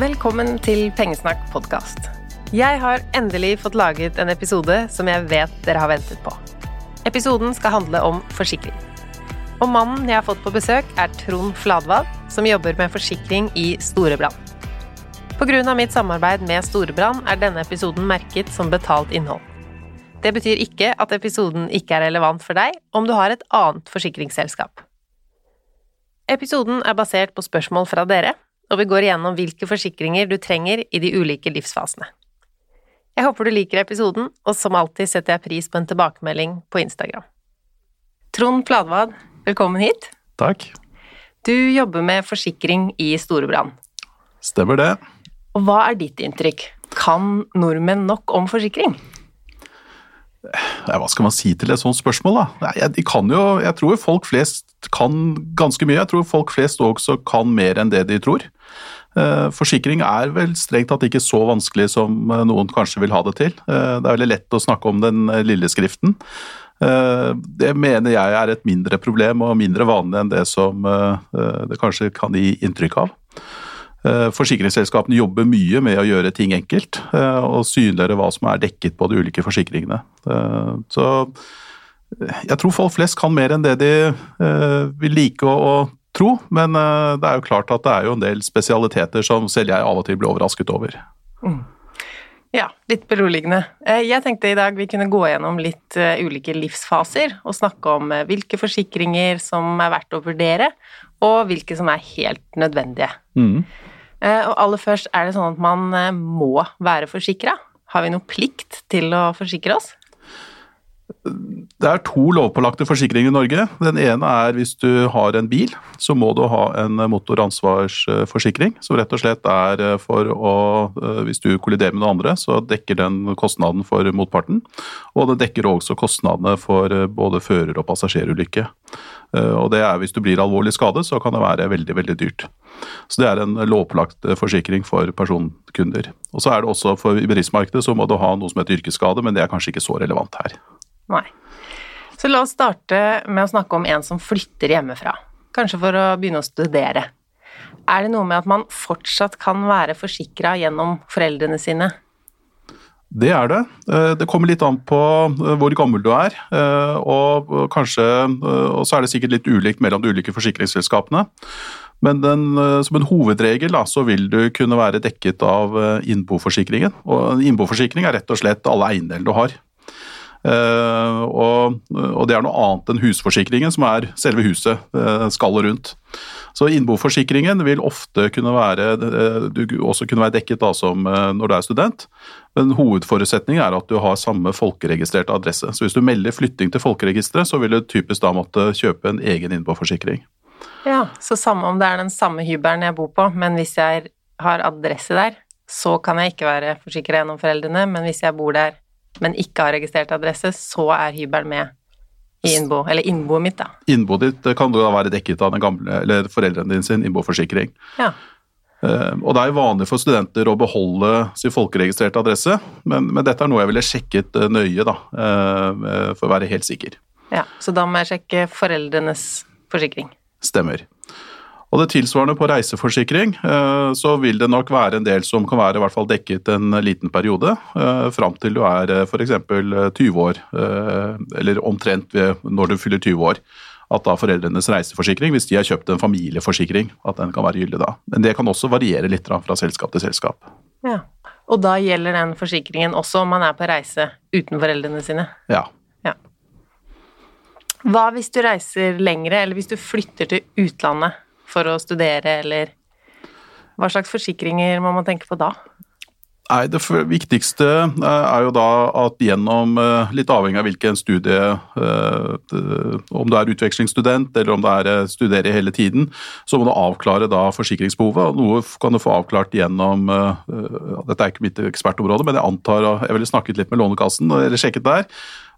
Velkommen til Pengesnakk podkast. Jeg har endelig fått laget en episode som jeg vet dere har ventet på. Episoden skal handle om forsikring. Og mannen jeg har fått på besøk, er Trond Fladvad, som jobber med forsikring i Storebrand. Pga. mitt samarbeid med Storebrand er denne episoden merket som betalt innhold. Det betyr ikke at episoden ikke er relevant for deg om du har et annet forsikringsselskap. Episoden er basert på spørsmål fra dere, og vi går igjennom hvilke forsikringer du trenger i de ulike livsfasene. Jeg håper du liker episoden, og som alltid setter jeg pris på en tilbakemelding på Instagram. Trond Fladvad, velkommen hit. Takk. Du jobber med forsikring i Storebrand. Stemmer det. Og hva er ditt inntrykk? Kan nordmenn nok om forsikring? Hva skal man si til et sånt spørsmål, da? Jeg, jo, jeg tror folk flest kan ganske mye. Jeg tror folk flest også kan mer enn det de tror. Eh, forsikring er vel strengt tatt ikke så vanskelig som eh, noen kanskje vil ha det til. Eh, det er veldig lett å snakke om den lille skriften. Det mener jeg er et mindre problem og mindre vanlig enn det som det kanskje kan gi inntrykk av. Forsikringsselskapene jobber mye med å gjøre ting enkelt og synliggjøre hva som er dekket på de ulike forsikringene. Så jeg tror folk flest kan mer enn det de vil like å tro, men eh, det er jo klart at det er jo en del spesialiteter som selv jeg av og til blir overrasket over. Mm. Ja, litt beroligende. Eh, jeg tenkte i dag vi kunne gå gjennom litt eh, ulike livsfaser og snakke om hvilke forsikringer som er verdt å vurdere, og hvilke som er helt nødvendige. Mm. Og aller først, er det sånn at man må være forsikra? Har vi noe plikt til å forsikre oss? Det er to lovpålagte forsikringer i Norge. Den ene er hvis du har en bil, så må du ha en motoransvarsforsikring. Som rett og slett er for å Hvis du kolliderer med noen andre, så dekker den kostnaden for motparten. Og det dekker også kostnadene for både fører- og passasjerulykke. Og det er hvis du blir alvorlig skadet, så kan det være veldig, veldig dyrt. Så det er en lovpålagt forsikring for personkunder. Og så er det også for bedriftsmarkedet så må du ha noe som heter yrkesskade, men det er kanskje ikke så relevant her. Nei. Så la oss starte med å snakke om en som flytter hjemmefra. Kanskje for å begynne å studere. Er det noe med at man fortsatt kan være forsikra gjennom foreldrene sine? Det er det. Eh, det kommer litt an på eh, hvor gammel du er. Eh, og, kanskje, og så er det sikkert litt ulikt mellom de ulike forsikringsselskapene. Men den, som en hovedregel da, så vil du kunne være dekket av innboforsikringen. Og innboforsikring er rett og slett alle eiendelene du har. Uh, og, og, det er noe annet enn husforsikringen, som er selve huset, uh, skallet rundt. Så innboforsikringen vil ofte kunne være, uh, du også kunne være dekket da, som når du er student, men hovedforutsetningen er at du har samme folkeregistrerte adresse. Så hvis du melder flytting til folkeregisteret, så vil du typisk da måtte kjøpe en egen innboforsikring. Ja, så samme om det er den samme hybelen jeg bor på, men hvis jeg har adresse der, så kan jeg ikke være forsikra gjennom foreldrene, men hvis jeg bor der men ikke har registrert adresse, så er hybelen med i innbo, eller innboet mitt, da. Innboet ditt kan da være dekket av den gamle, eller foreldrene dine sin innboforsikring. Ja. Uh, og det er jo vanlig for studenter å beholde sin folkeregistrerte adresse, men, men, dette er noe jeg ville sjekket uh, nøye, da, for å være helt sikker. Ja, Så da må jeg sjekke foreldrenes forsikring? Stemmer. Og det tilsvarende på reiseforsikring, eh, så vil det nok være en del som kan være i hvert fall dekket en liten periode, eh, fram til du er eh, f.eks. 20 år, eller omtrent når du fyller 20 år. At da foreldrenes reiseforsikring, hvis de har kjøpt en familieforsikring, at den kan være gyldig da. Men det kan også variere litt fra selskap til selskap. Ja, Og da gjelder den forsikringen også om man er på reise uten foreldrene sine? Ja. ja. Hva hvis du reiser lengre, eller hvis du flytter til utlandet? For å studere, eller hva slags forsikringer må man tenke på da? Nei, Det viktigste eh, er jo da at gjennom, eh, litt avhengig av hvilken studie, eh, om du er utvekslingsstudent eller om du er studerer hele tiden, så må du avklare da forsikringsbehovet. Noe kan du få avklart gjennom Dette er ikke mitt ekspertområde, men jeg antar Jeg ville snakket litt med Lånekassen eller sjekket der.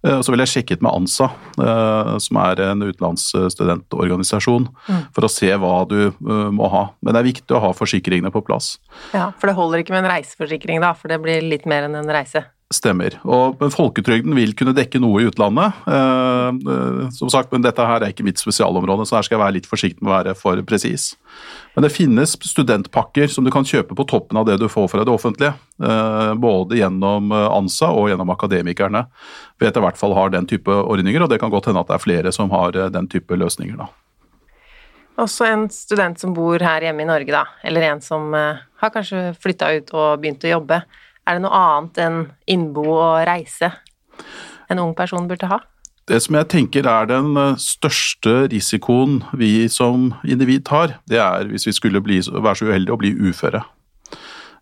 Eh, så vil jeg sjekket med ANSA, eh, som er en utenlandsstudentorganisasjon, mm. for å se hva du eh, må ha. Men det er viktig å ha forsikringene på plass. Ja, For det holder ikke med en reiseforsikring da, for det blir litt mer enn en reise? Stemmer. Og Folketrygden vil kunne dekke noe i utlandet. Eh, som sagt, men Dette her er ikke mitt spesialområde, så her skal jeg være litt forsiktig med å være for presis. Men det finnes studentpakker som du kan kjøpe på toppen av det du får fra det offentlige. Eh, både gjennom ANSA og gjennom Akademikerne. Vet jeg i hvert fall har den type ordninger, og det kan godt hende at det er flere som har den type løsninger. da. Også en student som bor her hjemme i Norge, da, eller en som har kanskje flytta ut og begynt å jobbe er det noe annet enn innbo og reise en ung person burde ha? Det som jeg tenker er den eh, største risikoen vi som individ tar, det er hvis vi skulle bli, være så uheldige å bli uføre.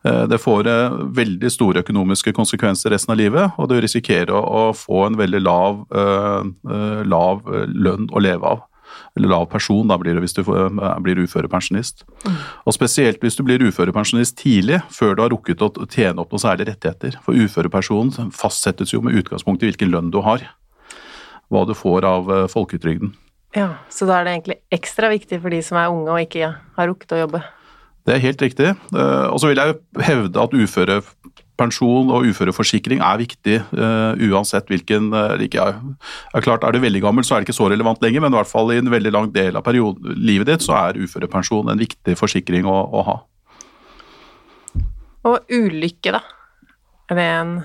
Eh, det får eh, veldig store økonomiske konsekvenser resten av livet, og du risikerer å få en veldig lav, lav lønn å leve av eller lav person, da blir det hvis du eh, blir uførepensjonist. Mm. Og Spesielt hvis du blir uførepensjonist tidlig, før du har rukket å tjene opp noen særlige rettigheter. For uførepensjonen fastsettes jo med utgangspunkt i hvilken lønn du har. Hva du får av eh, folketrygden. Ja, Så da er det egentlig ekstra viktig for de som er unge og ikke har rukket å jobbe? Det er helt riktig. Eh, og så vil jeg hevde at uføre pensjon og uføreforsikring er viktig uh, uansett hvilken uh, ikke, er klart Er du veldig gammel, så er det ikke så relevant lenger, men i hvert fall i en veldig lang del av perioden, livet ditt så er uførepensjon en viktig forsikring å, å ha. Og ulykke, da? Er det en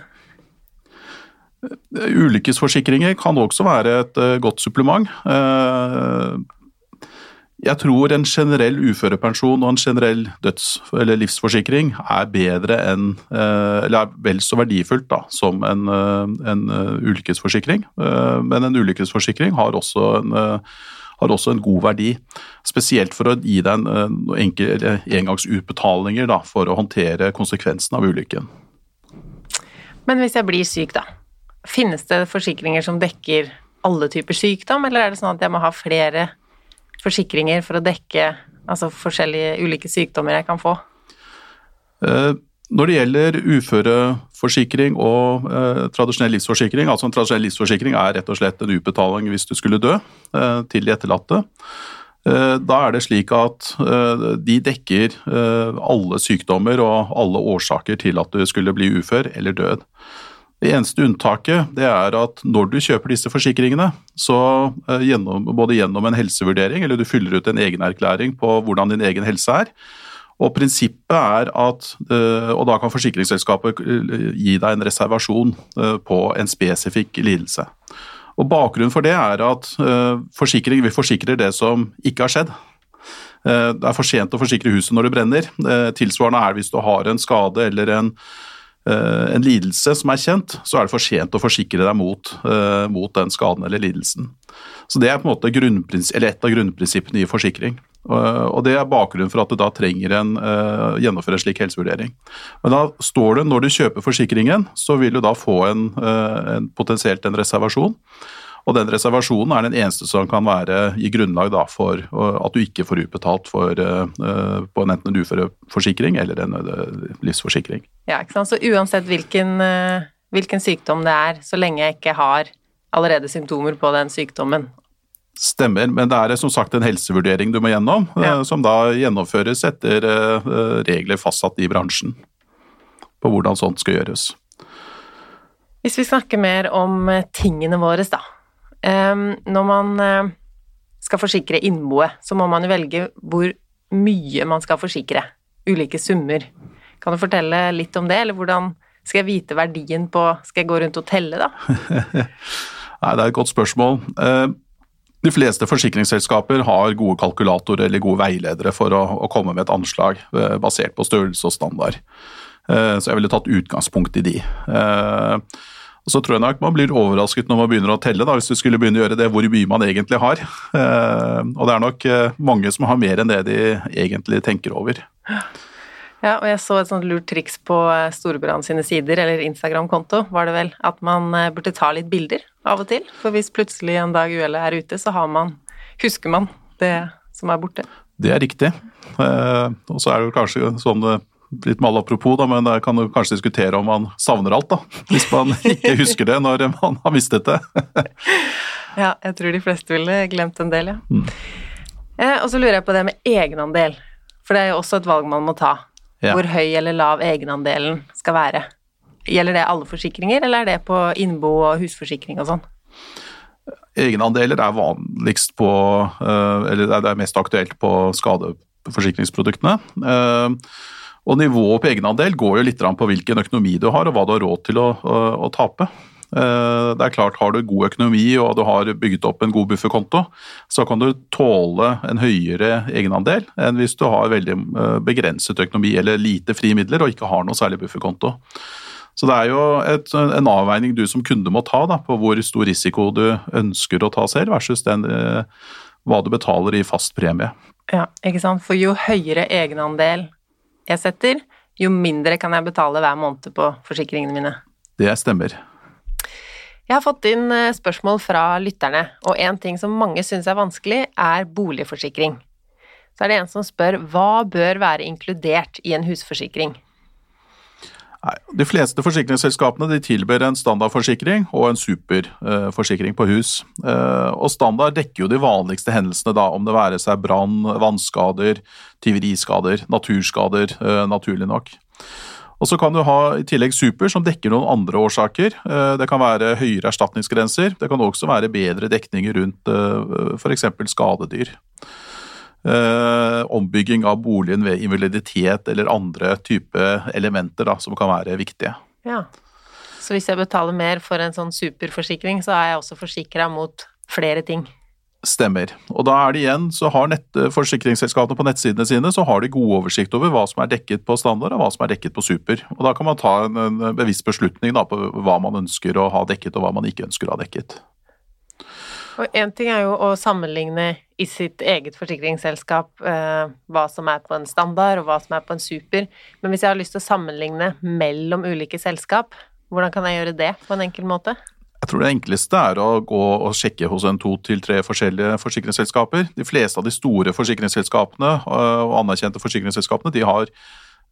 Ulykkesforsikringer kan også være et godt supplement. Jeg tror en generell uførepensjon og en generell døds- eller livsforsikring er bedre enn eh, Eller er vel så verdifullt da, som en, eh, en eh, ulykkesforsikring. Men en ulykkesforsikring har også en, har også en god verdi. Spesielt for å gi deg en, en engangsutbetalinger da, for å håndtere konsekvensen av ulykken. Men hvis jeg blir syk, da. Finnes det forsikringer som dekker alle typer sykdom, eller er det sånn at jeg må ha flere forsikringer for å dekke altså forskjellige ulike sykdommer jeg kan få? Eh, når det gjelder uføreforsikring og eh, tradisjonell livsforsikring, altså en tradisjonell livsforsikring er rett og slett en utbetaling hvis du skulle dø eh, til de etterlatte. Da er det slik at de dekker alle sykdommer og alle årsaker til at du skulle bli ufør eller død. Det eneste unntaket det er at når du kjøper disse forsikringene, så eh, gjennom, både gjennom en helsevurdering, eller du fyller ut en egenerklæring på hvordan din egen helse er, og prinsippet er at eh, Og da kan forsikringsselskapet eh, gi deg en reservasjon på en spesifikk lidelse. Og Bakgrunnen for det er at forsikring vil forsikre det som ikke har skjedd. Det er for sent å forsikre huset når det brenner. Tilsvarende er hvis du har en skade eller en en lidelse som er kjent, så er det for sent å forsikre deg mot, uh, mot den skaden eller lidelsen. Så Det er på en måte et av grunnprinsippene i forsikring. Uh, og Det er bakgrunnen for at du da trenger en uh, gjennomføre en slik helsevurdering. Men da står det når du kjøper forsikringen, så vil du da få en, en potensielt en reservasjon. Og den reservasjonen er den eneste som kan være i grunnlag da, for at du ikke får utbetalt for, på på enten en uføreforsikring eller en uh, livsforsikring. Ja, ikke sant. Så uansett hvilken, uh, hvilken sykdom det er, så lenge jeg ikke har allerede symptomer på den sykdommen, Stemmer, men det er som sagt en helsevurdering du må gjennom, ja. som da gjennomføres etter regler fastsatt i bransjen på hvordan sånt skal gjøres. Hvis vi snakker mer om tingene våre, da. Når man eh, skal forsikre innboet, så må man jo velge hvor mye man skal forsikre. Ulike summer. Kan du fortelle litt om det, eller hvordan skal jeg vite verdien på Skal jeg gå rundt og telle, da? Nei, det er et godt spørsmål. Eh, de fleste forsikringsselskaper har gode kalkulatorer eller gode veiledere for å, å komme med et anslag eh, basert på størrelse og standard. Så jeg ville tatt utgangspunkt i de. Og Så tror jeg nok man blir overrasket når man begynner å telle, da, hvis du skulle begynne å gjøre det, hvor mye man egentlig har. Eh, og det er nok eh, mange som har mer enn det de egentlig tenker over. Ja, og jeg så et sånt lurt triks på eh, Storebrand sine sider, eller Instagram-konto, var det vel, at man burde ta litt bilder av og til. For hvis plutselig en dag uhellet er ute, så har man, husker man det som er borte. Det er riktig. Og så er det kanskje sånn litt mal apropos, da, men jeg kan jo kanskje diskutere om man savner alt, da. Hvis man ikke husker det når man har mistet det. ja, jeg tror de fleste ville glemt en del, ja. Mm. Eh, og så lurer jeg på det med egenandel, for det er jo også et valg man må ta. Ja. Hvor høy eller lav egenandelen skal være. Gjelder det alle forsikringer, eller er det på innbo og husforsikring og sånn? Egenandeler er vanligst på eh, Eller det er mest aktuelt på skadeforsikringsproduktene. Eh, og nivået på egenandel går jo litt på hvilken økonomi du har og hva du har råd til å, å, å tape. Eh, det er klart, Har du god økonomi og du har bygget opp en god bufferkonto, så kan du tåle en høyere egenandel enn hvis du har veldig begrenset økonomi eller lite frie midler og ikke har noe særlig bufferkonto. Så det er jo et, en avveining du som kunde må ta da, på hvor stor risiko du ønsker å ta selv, versus den, eh, hva du betaler i fast premie. Ja, ikke sant. For jo høyere egenandel jeg setter, jo mindre kan jeg betale hver måned på forsikringene mine. Det stemmer. Jeg har fått inn eh, spørsmål fra lytterne, og en ting som mange syns er vanskelig, er boligforsikring. Så er det en som spør hva bør være inkludert i en husforsikring? Nei, De fleste forsikringsselskapene de tilbyr en standardforsikring og en superforsikring på hus. Eh, og Standard dekker jo de vanligste hendelsene, da, om det være seg brann, vannskader, tyveriskader, naturskader, eh, naturlig nok. Og Så kan du ha i tillegg super, som dekker noen andre årsaker. Eh, det kan være høyere erstatningsgrenser. Det kan også være bedre dekninger rundt f.eks. skadedyr eh, ombygging av boligen ved invaliditet eller andre type elementer da, som kan være viktige. Ja, Så hvis jeg betaler mer for en sånn superforsikring, så er jeg også forsikra mot flere ting? Stemmer. Og da er det igjen, så har nett, forsikringsselskapene på nettsidene sine så har de god oversikt over hva som er dekket på standard og hva som er dekket på super. Og da kan man ta en, en bevisst beslutning da, på hva man ønsker å ha dekket og hva man ikke ønsker å ha dekket. Og én ting er jo å sammenligne i sitt eget forsikringsselskap eh, hva som er på en standard og hva som er på en super, men hvis jeg har lyst til å sammenligne mellom ulike selskap, hvordan kan jeg gjøre det på en enkel måte? Jeg tror det enkleste er å gå og sjekke hos en to til tre forskjellige forsikringsselskaper. De fleste av de store forsikringsselskapene eh, og anerkjente forsikringsselskapene de har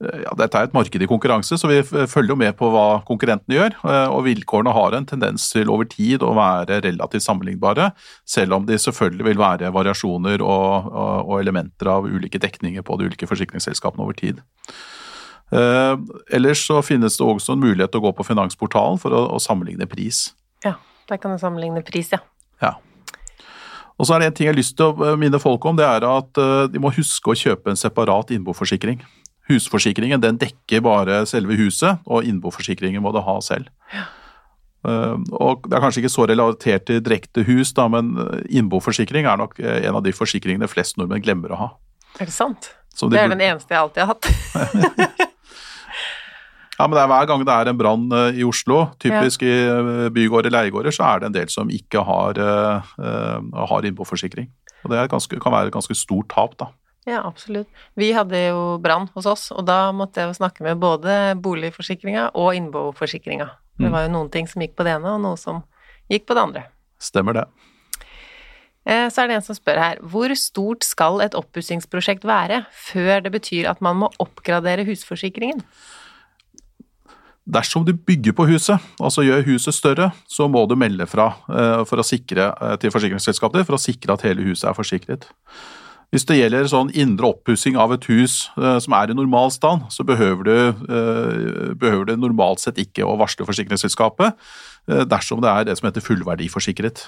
ja, Dette er et marked i konkurranse, så vi følger jo med på hva konkurrentene gjør. Eh, og Vilkårene har en tendens til over tid å være relativt sammenlignbare, selv om de selvfølgelig vil være variasjoner og, og, og elementer av ulike dekninger på de ulike forsikringsselskapene over tid. Eh, ellers så finnes det også en mulighet til å gå på Finansportalen for å, å sammenligne pris. Ja, der kan du sammenligne pris, ja. ja. Og så er det en ting jeg har lyst til å minne folk om, det er at eh, de må huske å kjøpe en separat innboforsikring. Husforsikringen den dekker bare selve huset, og innboforsikringen må du ha selv. Ja. Uh, og Det er kanskje ikke så relatert til direkte hus, da, men innboforsikring er nok eh, en av de forsikringene flest nordmenn glemmer å ha. Er det sant? De det er den eneste jeg alltid har hatt. ja, men det er hver gang det er en brann i Oslo, typisk ja. i bygårder, leiegårder, så er det en del som ikke har, uh, har innboforsikring. Og det ganske, kan være et ganske stort tap, da. Ja, absolutt. Vi hadde jo brann hos oss, og da måtte jeg jo snakke med både boligforsikringa og innboforsikringa. Det mm. var jo noen ting som gikk på det ene, og noe som gikk på det andre. Stemmer det. Eh, så er det en som spør her, hvor stort skal et oppussingsprosjekt være før det betyr at man må oppgradere husforsikringen? Dersom du bygger på huset, altså gjør huset større, så må du melde fra eh, for sikre, eh, til forsikringsselskapet for å sikre at hele huset er forsikret. Hvis det gjelder sånn indre oppussing av et hus eh, som er i normal stand, så behøver du, eh, behøver du normalt sett ikke å varsle forsikringsselskapet eh, dersom det er det som heter fullverdiforsikret.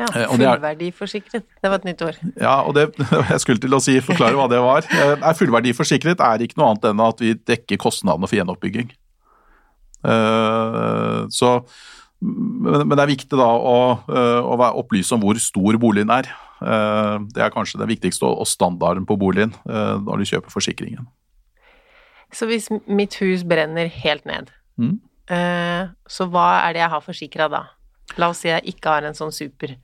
Ja, fullverdiforsikret. Det var et nytt ord. Ja, og det, jeg skulle til å si, forklare hva det var. Er fullverdiforsikret er ikke noe annet enn at vi dekker kostnadene for gjenoppbygging. Så, men det er viktig da å, å opplyse om hvor stor boligen er. Eh, det er kanskje det viktigste, og standarden på boligen eh, når du kjøper forsikringen. Så hvis mitt hus brenner helt ned, mm. Eh, så hva er det jeg har forsikra da? La oss si jeg ikke har en sånn super.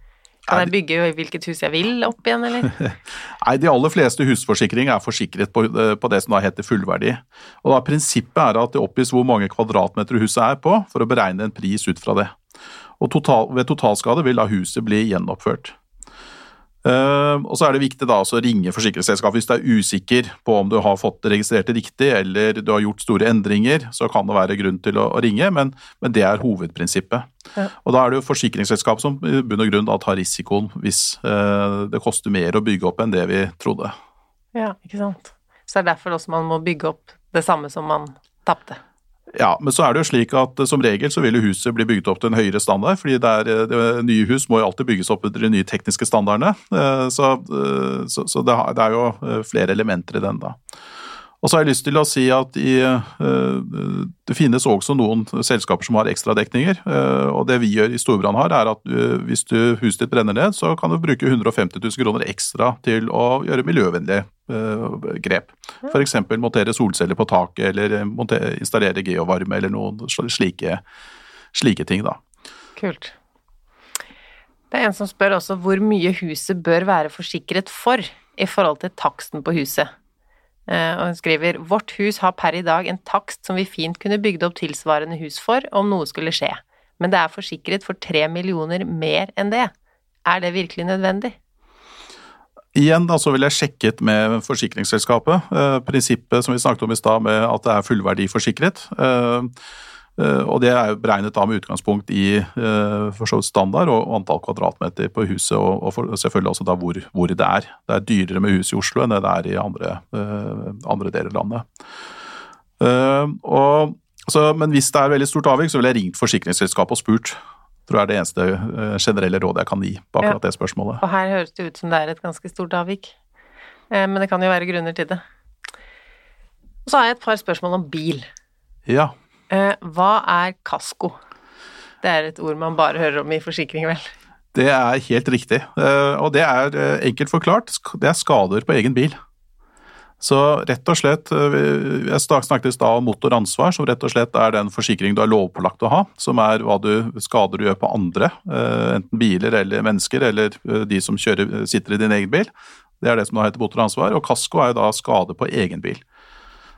Kan jeg bygge hvilket hus jeg vil opp igjen, eller? Nei, de aller fleste husforsikringer er forsikret på, på, det som da heter fullverdi. Og da Prinsippet er at det oppgis hvor mange kvadratmeter huset er på, for å beregne en pris ut fra det. Og total, ved totalskade vil da huset bli gjenoppført. Uh, og så er det viktig da å ringe forsikringsselskapet hvis du er usikker på om du har fått det registrert riktig eller du har gjort store endringer. Så kan det være grunn til å, å ringe, men, men, det er hovedprinsippet. Ja. Og Da er det jo forsikringsselskapet som i bunn og grunn da tar risikoen hvis eh, det koster mer å bygge opp enn det vi trodde. Ja, ikke sant. Så det er derfor også man må bygge opp det samme som man tapte. Ja, men så er det jo slik at som regel så vil jo huset bli bygget opp til en høyere standard, fordi er, det, nye hus må jo alltid bygges opp etter de nye tekniske standardene. Så, så, så det, er jo flere elementer i den, da. Og så har jeg lyst til å si at i, eh, det finnes også noen selskaper som har ekstradekninger. Eh, og det vi gjør i Storbrann her, er at eh, hvis du, huset ditt brenner ned, så kan du bruke 150 000 kroner ekstra til å gjøre miljøvennlige grep. F.eks. montere solceller på taket, eller montere, installere geovarme, eller noen slike, slike ting, da. Kult. Det er en som spør også hvor mye huset bør være forsikret for i forhold til taksten på huset. Eh, og hun skriver vårt hus har per i dag en takst som vi fint kunne bygd opp tilsvarende hus for om noe skulle skje, men det er forsikret for tre millioner mer enn det. Er det virkelig nødvendig? Igjen da, så vil jeg sjekket med forsikringsselskapet. Eh, prinsippet som vi snakket om i stad med at det er fullverdiforsikret. forsikret. Eh, og det er beregnet da med utgangspunkt i eh, standard og antall kvadratmeter på huset, og, selvfølgelig også da hvor, hvor, det er. Det er dyrere med hus i Oslo enn det er i andre, eh, andre deler av landet. Og, så, men hvis det er veldig stort avvik, så ville jeg ringt forsikringsselskapet og spurt. Tror jeg er det eneste generelle rådet jeg kan gi på akkurat ja. det spørsmålet. Og her høres det ut som det er et ganske stort avvik, men det kan jo være grunner til det. Og så har jeg et par spørsmål om bil. Ja. Eh, hva er kasko? Det er et ord man bare hører om i forsikring, vel? Det er helt riktig, eh, og det er eh, enkelt forklart. Det er skader på egen bil. Så rett og slett, Jeg snakket i stad om motoransvar, som rett og slett er den forsikring du er lovpålagt å ha. Som er hva du skader du gjør på andre, enten biler eller mennesker, eller de som kjører, sitter i din egen bil. Det er det som da heter motoransvar. Og kasko er jo da skade på egen bil.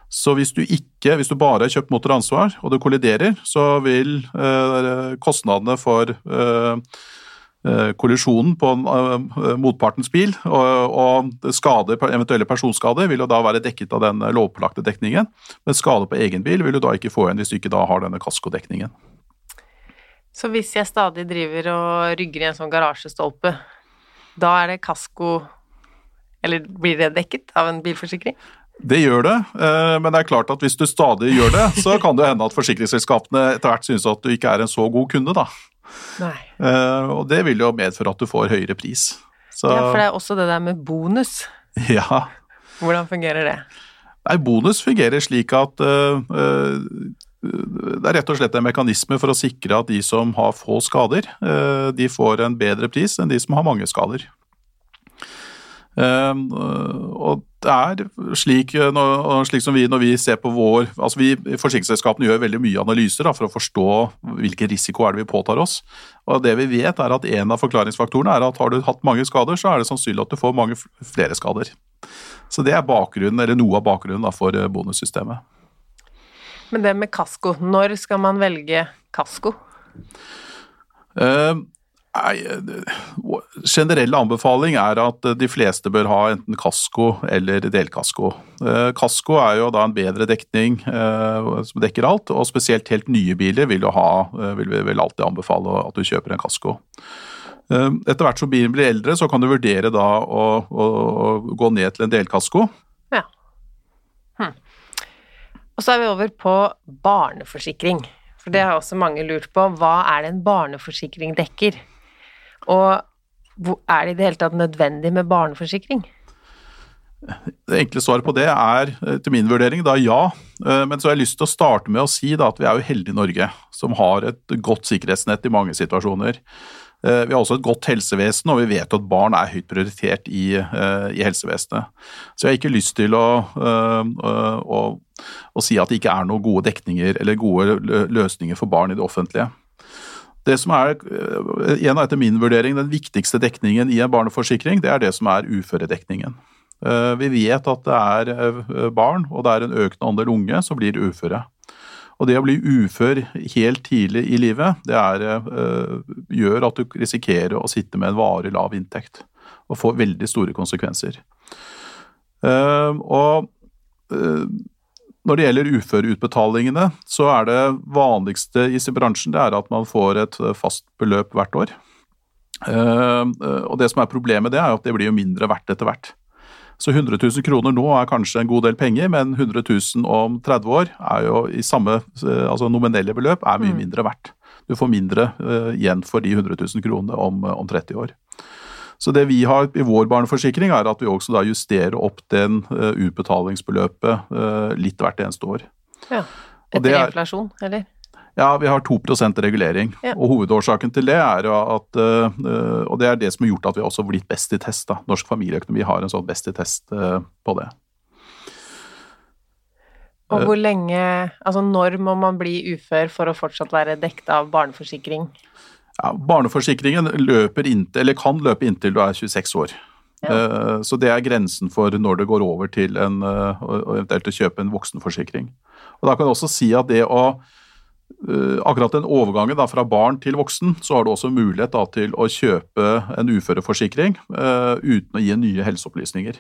Så hvis du ikke, hvis du bare har kjøpt motoransvar og det kolliderer, så vil eh, kostnadene for eh, eh kollisjonen på eh, motpartens bil og, skade, eventuelle personskader vil jo da være dekket av den lovpålagte dekningen, men skade på egen bil vil du da ikke få igjen hvis du ikke da har denne kaskodekningen. Så hvis jeg stadig driver og rygger i en sånn garasjestolpe, da er det kasko Eller blir det dekket av en bilforsikring? Det gjør det, eh, men det er klart at hvis du stadig gjør det, så kan det hende at forsikringsselskapene etter hvert synes at du ikke er en så god kunde, da. Nei. Eh, og det vil jo medføre at du får høyere pris. Så... Ja, for det er også det der med bonus. Ja. Hvordan fungerer det? Nei, bonus fungerer slik at uh, det er rett og slett en mekanisme for å sikre at de som har få skader, de får en bedre pris enn de som har mange skader. Ehm, og det er slik, slik, som vi når vi ser på vår altså vi Forsikringsselskapene gjør veldig mye analyser da, for å forstå hvilken risiko er det vi påtar oss. Og det vi vet er at En av forklaringsfaktorene er at har du hatt mange skader, så er det sannsynlig at du får mange flere skader. Så Det er bakgrunnen, eller noe av bakgrunnen da, for eh, bonussystemet. Men det med kasko, når skal man velge kasko? Uh, Nei, generell anbefaling er at de fleste bør ha enten kasko eller delkasko. Eh, kasko er jo da en bedre dekning eh, som dekker alt, og spesielt helt nye biler vil, ha, eh, vil vi alltid anbefale at du kjøper en kasko. Etter hvert som bilen blir eldre, så kan du vurdere da å, å, å gå ned til en delkasko. Ja. Hm. Og så er vi over på barneforsikring. For det har også mange lurt på. Hva er det en barneforsikring dekker? Og er det i det hele tatt nødvendig med barneforsikring? Det enkle svaret på det er til min vurdering da ja. Eh, men så har jeg lyst til å starte med å si da, at vi er jo heldige i Norge, som har et godt sikkerhetsnett i mange situasjoner. Eh, vi har også et godt helsevesen, og vi vet at barn er høyt prioritert i, eh, i helsevesenet. Så jeg har ikke lyst til å, å, å si at det ikke er noen gode dekninger eller gode løsninger for barn i det offentlige. Det som er, en igjen etter min vurdering, den viktigste dekningen i en barneforsikring, det er det som er uføredekningen. Eh, vi vet at det er eh, barn, og det er en økende andel unge, som blir uføre. Og det å bli ufør helt tidlig i livet, det er, gjør at du risikerer å sitte med en varig lav inntekt. Og få veldig store konsekvenser. Og når det gjelder uføreutbetalingene, så er det vanligste i bransjen det er at man får et eh, fast beløp hvert år. Eh, og Det som er problemet, det er at det blir jo mindre verdt etter hvert. Så 100 000 kroner nå er kanskje en god del penger, men 100 000 om 30 år er jo i samme altså nominelle beløp er mye mm. mindre verdt. Du får mindre igjen for de 100 000 kronene om, om 30 år. Så det vi har i vår barneforsikring, er at vi også da justerer opp den uh, utbetalingsbeløpet uh, litt hvert eneste år. Ja. Etter er, inflasjon, eller? Ja, vi har 2 regulering. Ja. Og hovedårsaken til det er at uh, Og det er det som har gjort at vi også har blitt best i test. da. Norsk familieøkonomi har en sånn best i test på det. Og hvor lenge Altså når må man bli ufør for å fortsatt være dekket av barneforsikring? Ja, barneforsikringen løper inntil, eller kan løpe inntil du er 26 år. Ja. Eh, så det er grensen for når det går over til en, eh, eventuelt å kjøpe en voksenforsikring. Og Da kan jeg også si at det å eh, Akkurat den overgangen da, fra barn til voksen, så har du også mulighet da, til å kjøpe en uføreforsikring uten å gi nye helseopplysninger.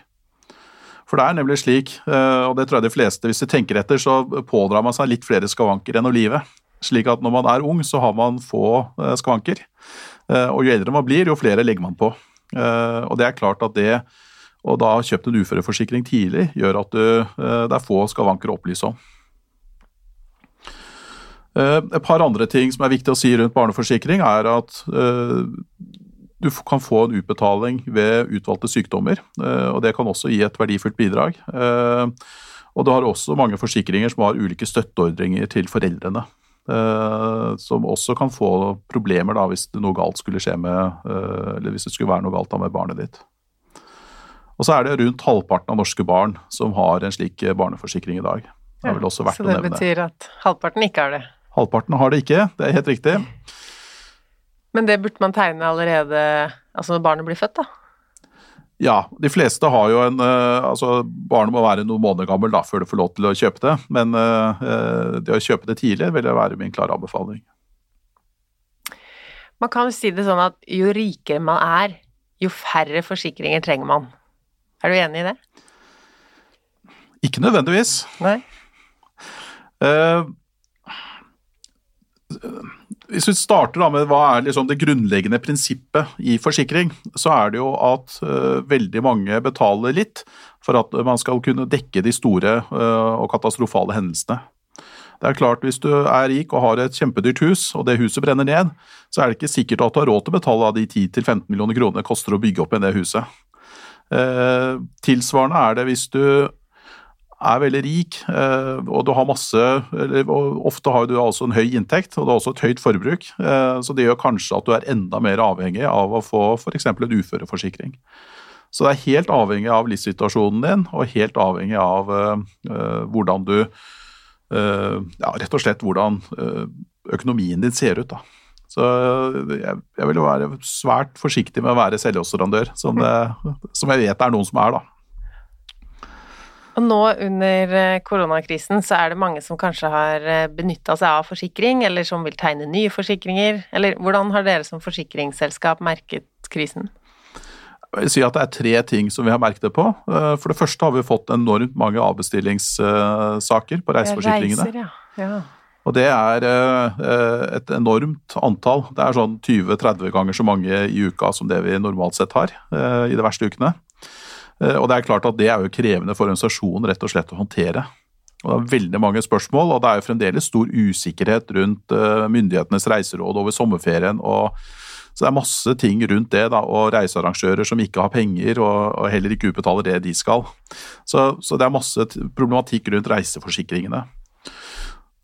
For det er nemlig slik, og det tror jeg de fleste, hvis de tenker etter, så pådrar man seg litt flere skavanker enn å live. Slik at når man er ung, så har man få skvanker. Eh, og jo eldre man blir, jo flere legger man på. Eh, og det er klart at det å da ha kjøpt en uføreforsikring tidlig, gjør at det er få skavanker å opplyse om. Et par andre ting som er viktig å si rundt barneforsikring, er at du kan få en utbetaling ved utvalgte sykdommer. og Det kan også gi et verdifullt bidrag. Og du har også mange forsikringer som har ulike støtteordringer til foreldrene. Uh, som også kan få problemer da, hvis det noe galt skulle skje med uh, eller hvis det skulle være noe galt da med barnet ditt. Og så er det rundt halvparten av norske barn som har en slik barneforsikring i dag. Det vel også verdt ja, så det betyr at halvparten ikke har det? Halvparten har det ikke, det er helt riktig. Men det burde man tegne allerede altså når barnet blir født, da? Ja, de fleste har jo en uh, Altså, barnet må være noen måneder gammel da, før du får lov til å kjøpe det. Men uh, det å kjøpe det tidlig vil være min klare anbefaling. Man kan jo si det sånn at jo rikere man er, jo færre forsikringer trenger man. Er du enig i det? Ikke nødvendigvis. Nei. Uh, hvis vi starter med hva er liksom det grunnleggende prinsippet i forsikring, så er det jo at uh, veldig mange betaler litt for at man skal kunne dekke de store uh, og katastrofale hendelsene. Det er klart Hvis du er rik og har et kjempedyrt hus, og det huset brenner ned, så er det ikke sikkert at du har råd til å betale av de 10-15 millioner kronene det koster å bygge opp igjen det huset. Eh, tilsvarende er det hvis du er veldig rik, eh, og du har masse eller, Ofte har du altså en høy inntekt, og du har også et høyt forbruk. Eh, så det gjør kanskje at du er enda mer avhengig av å få f.eks. en uføreforsikring. Så det er helt avhengig av livssituasjonen din, og helt avhengig av uh, hvordan du Ja, rett og slett hvordan økonomien din ser ut, da. Så jeg, jeg vil jo være svært forsiktig med å være selvhjulpsrandør, som, som jeg vet det er noen som er, da. Og nå under eh, koronakrisen så er det mange som kanskje har eh, benytta seg av forsikring, eller som vil tegne nye forsikringer. Eller hvordan har dere som forsikringsselskap merket krisen? Jeg vil si at Det er tre ting som vi har merket det på. Eh, for det første har vi fått enormt mange avbestillingssaker på reiseforsikringene. Reiser, ja. ja. Og det er et enormt antall. Det er sånn 20-30 ganger så mange i uka som det vi normalt sett har i de verste ukene. Eh, og det er klart at det er jo krevende for organisasjonen rett og slett å håndtere. Og Det er veldig mange spørsmål, og det er jo fremdeles stor usikkerhet rundt eh, myndighetenes reiseråd over sommerferien. og så det er masse ting rundt det, da, og reisearrangører som ikke har penger og, og heller ikke utbetaler det de skal. Så, så, det er masse problematikk rundt reiseforsikringene.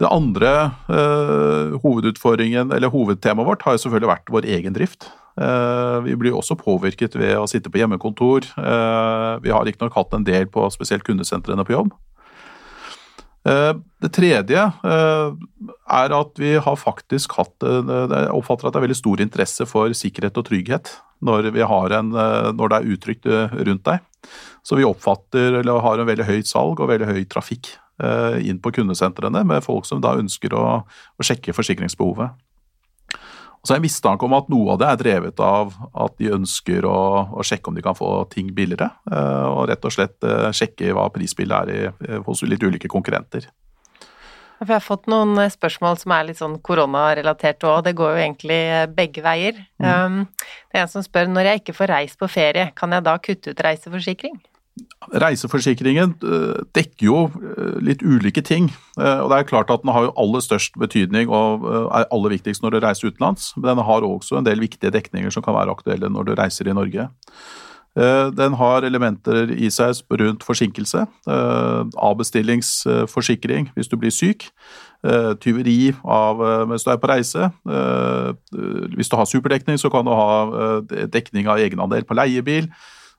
Det andre eh, hovedutfordringen, eller hovedtemaet vårt har jo selvfølgelig vært vår egen drift. Eh, vi blir også påvirket ved å sitte på hjemmekontor. Eh, vi har riktignok hatt en del på spesielt kundesentrene på jobb. Eh, det tredje er at vi har faktisk hatt Jeg oppfatter at det er veldig stor interesse for sikkerhet og trygghet når, en, når det er utrygt rundt deg. Så vi oppfatter eller har en veldig høyt salg og veldig høy trafikk inn på kundesentrene med folk som da ønsker å, å sjekke forsikringsbehovet. Så jeg mistanke om at noe av det er drevet av at de ønsker å, å sjekke om de kan få ting billigere, eh, og rett og slett eh, sjekke hva prisbildet er i, eh, hos litt ulike konkurrenter. Jeg har fått noen spørsmål som er litt sånn koronarelatert òg, det går jo egentlig begge veier. Mm. Um, det er en som spør når jeg ikke får reist på ferie, kan jeg da kutte ut reiseforsikring? Reiseforsikringen eh, dekker jo eh, litt ulike ting. Eh, og det er klart at Den har jo aller størst betydning og er aller viktigst når du reiser utenlands. Men den har også en del viktige dekninger som kan være aktuelle når du reiser i Norge. Den har elementer i seg rundt forsinkelse, avbestillingsforsikring hvis du blir syk, tyveri av, mens du er på reise. Hvis du har superdekning, så kan du ha dekning av egenandel på leiebil.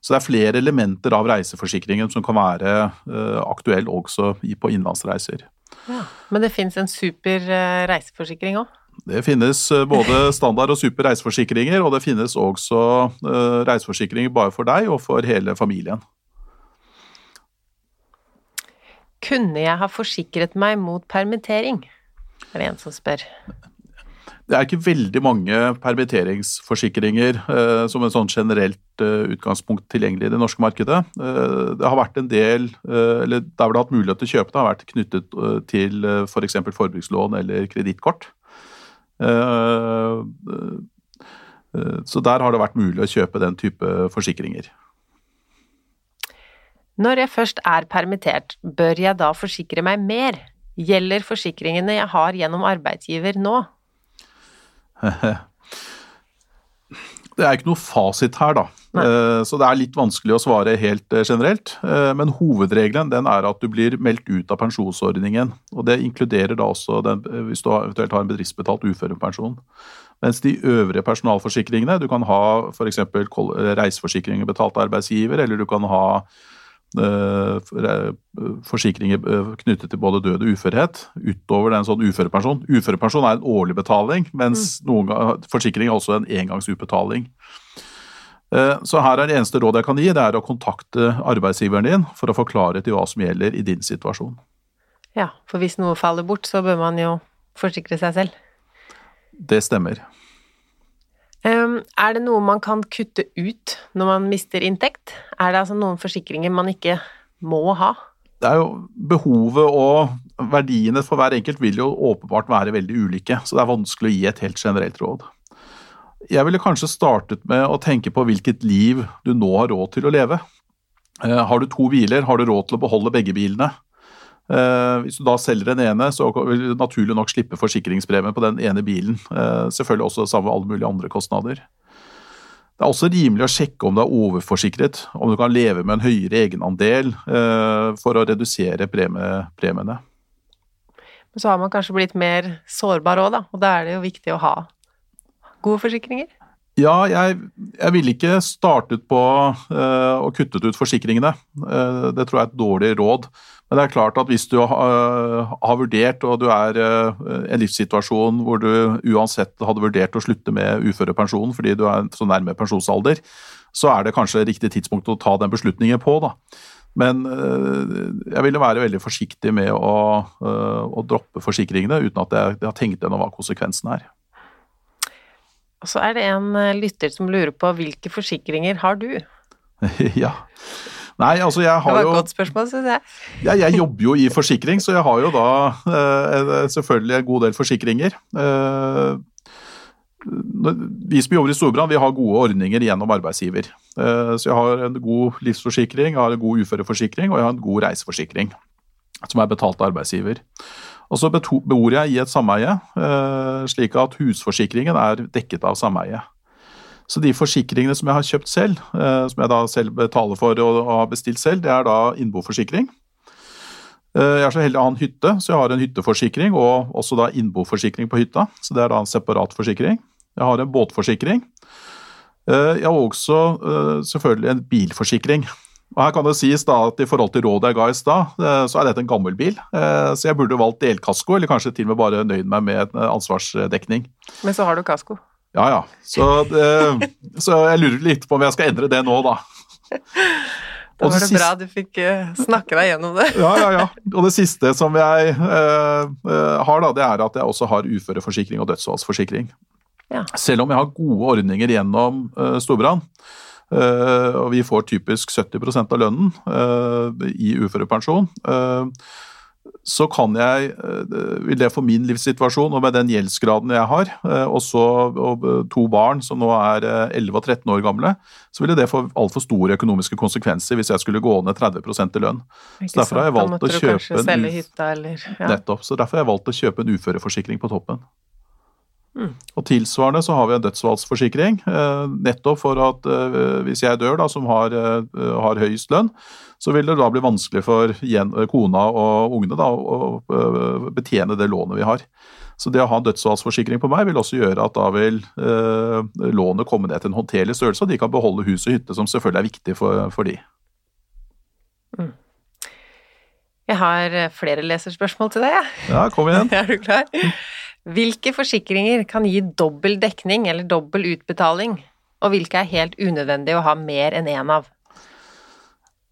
Så det er flere elementer av reiseforsikringen som kan være uh, aktuell også på innenlandsreiser. Ja, men det finnes en super uh, reiseforsikring òg? Det finnes uh, både standard og super reiseforsikringer, og det finnes også reiseforsikringer bare for deg og for hele familien. Kunne jeg ha forsikret meg mot permittering? Det er det en som spør. Det er ikke veldig mange permitteringsforsikringer eh, som en sånn generelt eh, utgangspunkt tilgjengelig i det norske markedet. Eh, det har vært en del, eh, eller der hvor det har hatt mulighet til å kjøpe det, har vært knyttet eh, til eh, f.eks. For forbrukslån eller kredittkort. Eh, så der har det vært mulig å kjøpe den type forsikringer. Når jeg først er permittert, bør jeg da forsikre meg mer? Gjelder forsikringene jeg har gjennom arbeidsgiver nå? Det er ikke noe fasit her, da. Nei. Eh, så det er litt vanskelig å svare helt eh, generelt. Eh, men hovedregelen den er at du blir meldt ut av pensjonsordningen. Og det inkluderer da også den, hvis du eventuelt har en bedriftsbetalt uførepensjon. Mens de øvrige personalforsikringene, du kan ha f.eks. reiseforsikringer betalt av arbeidsgiver, eller du kan ha forsikringer eh, knyttet til både død og uførhet utover den sånn uførepensjon. Uførepensjon er en årlig betaling, mens mm. forsikring er også en engangsutbetaling. Så her er det eneste rådet jeg kan gi, det er å kontakte arbeidsgiveren din for å få klarhet i hva som gjelder i din situasjon. Ja, for hvis noe faller bort, så bør man jo forsikre seg selv. Det stemmer. Er det noe man kan kutte ut når man mister inntekt? Er det altså noen forsikringer man ikke må ha? Det er jo Behovet og verdiene for hver enkelt vil jo åpenbart være veldig ulike, så det er vanskelig å gi et helt generelt råd. Jeg ville kanskje startet med å tenke på hvilket liv du nå har råd til å leve. Eh, har du to biler, har du råd til å beholde begge bilene? Eh, hvis du da selger den ene, så vil du naturlig nok slippe forsikringspremien på den ene bilen. Eh, selvfølgelig også sammen med alle mulige andre kostnader. Det er også rimelig å sjekke om du er overforsikret, om du kan leve med en høyere egenandel eh, for å redusere premiene. Men så har man kanskje blitt mer sårbar òg, da, og da er det jo viktig å ha gode forsikringer? Ja, jeg, jeg ville ikke startet på uh, å kuttet ut forsikringene. Uh, det tror jeg er et dårlig råd. Men det er klart at hvis du har, har vurdert, og du er i uh, en livssituasjon hvor du uansett hadde vurdert å slutte med uførepensjonen fordi du er så nærme pensjonsalder, så er det kanskje riktig tidspunkt å ta den beslutningen på. da. Men jeg ville være veldig forsiktig med å, å droppe forsikringene uten at jeg, jeg har tenkt gjennom hva konsekvensen er. Og så er det en eh, lytter som lurer på hvilke forsikringer har du? ja. Nei, altså jeg har jo Det var et godt spørsmål, syns jeg. ja, jeg jobber jo i forsikring, så jeg har jo da eh, selvfølgelig en god del forsikringer. Eh, vi som jobber i Storbrann, vi har gode ordninger gjennom arbeidsgiver. Eh, så jeg har en god livsforsikring, jeg har en god uføreforsikring og jeg har en god reiseforsikring som er betalt av arbeidsgiver. Og så bor jeg i et sameie, eh, slik at husforsikringen er dekket av sameiet. Så de forsikringene som jeg har kjøpt selv, eh, som jeg da selv betaler for og har bestilt selv, det er da innboforsikring. Eh, jeg er så heldig å ha en hytte, så jeg har en hytteforsikring og også da innboforsikring på hytta. Så det er da en separat forsikring. Jeg har en båtforsikring. Jeg har også selvfølgelig en bilforsikring. Og her kan det sies da at I forhold til rådet jeg ga i stad, eh, så er dette en gammel bil. Eh, så jeg burde valgt delkasko, eller kanskje til og med bare nøyd meg med ansvarsdekning. Men så har du kasko? Ja, ja. Så, det, så jeg lurer litt på om jeg skal endre det nå, da. Da var det bra du fikk eh, snakke deg gjennom det. ja, ja, ja. Og det siste som jeg uh, har, da, det er at jeg også har uføreforsikring og dødsfallsforsikring. Ja. Selv om jeg har gode ordninger gjennom uh, Storbrann, Eh, og vi får typisk 70% av lønnen eh, i uførepensjon. Eh, så kan jeg, vil det for min livssituasjon og med den gjeldsgraden jeg har, også, og to barn som nå er 11 og 13 år gamle, så ville det få altfor store økonomiske konsekvenser hvis jeg skulle gå ned 30 i lønn. Så derfor har jeg valgt å kjøpe en, hytta, eller, ja. nettopp, så derfor har jeg valgt å kjøpe en uføreforsikring på toppen. Mm. Og Tilsvarende så har vi en dødsfallsforsikring, eh, nettopp for at eh, hvis jeg dør, da, som har, eh, har, høyest lønn, så vil det da bli vanskelig for kona og ungene da, å betjene det lånet vi har. Så det å ha en dødsfallsforsikring på meg vil også gjøre at da vil eh, lånet komme ned til en håndterlig størrelse, og de kan beholde hus og hytte, som selvfølgelig er viktig for, for de. Mm. Jeg har flere leserspørsmål til deg, jeg. Ja, kom igjen. er du klar? Hvilke forsikringer kan gi dobbel dekning eller dobbel utbetaling, og hvilke er helt unødvendige å ha mer enn én en av?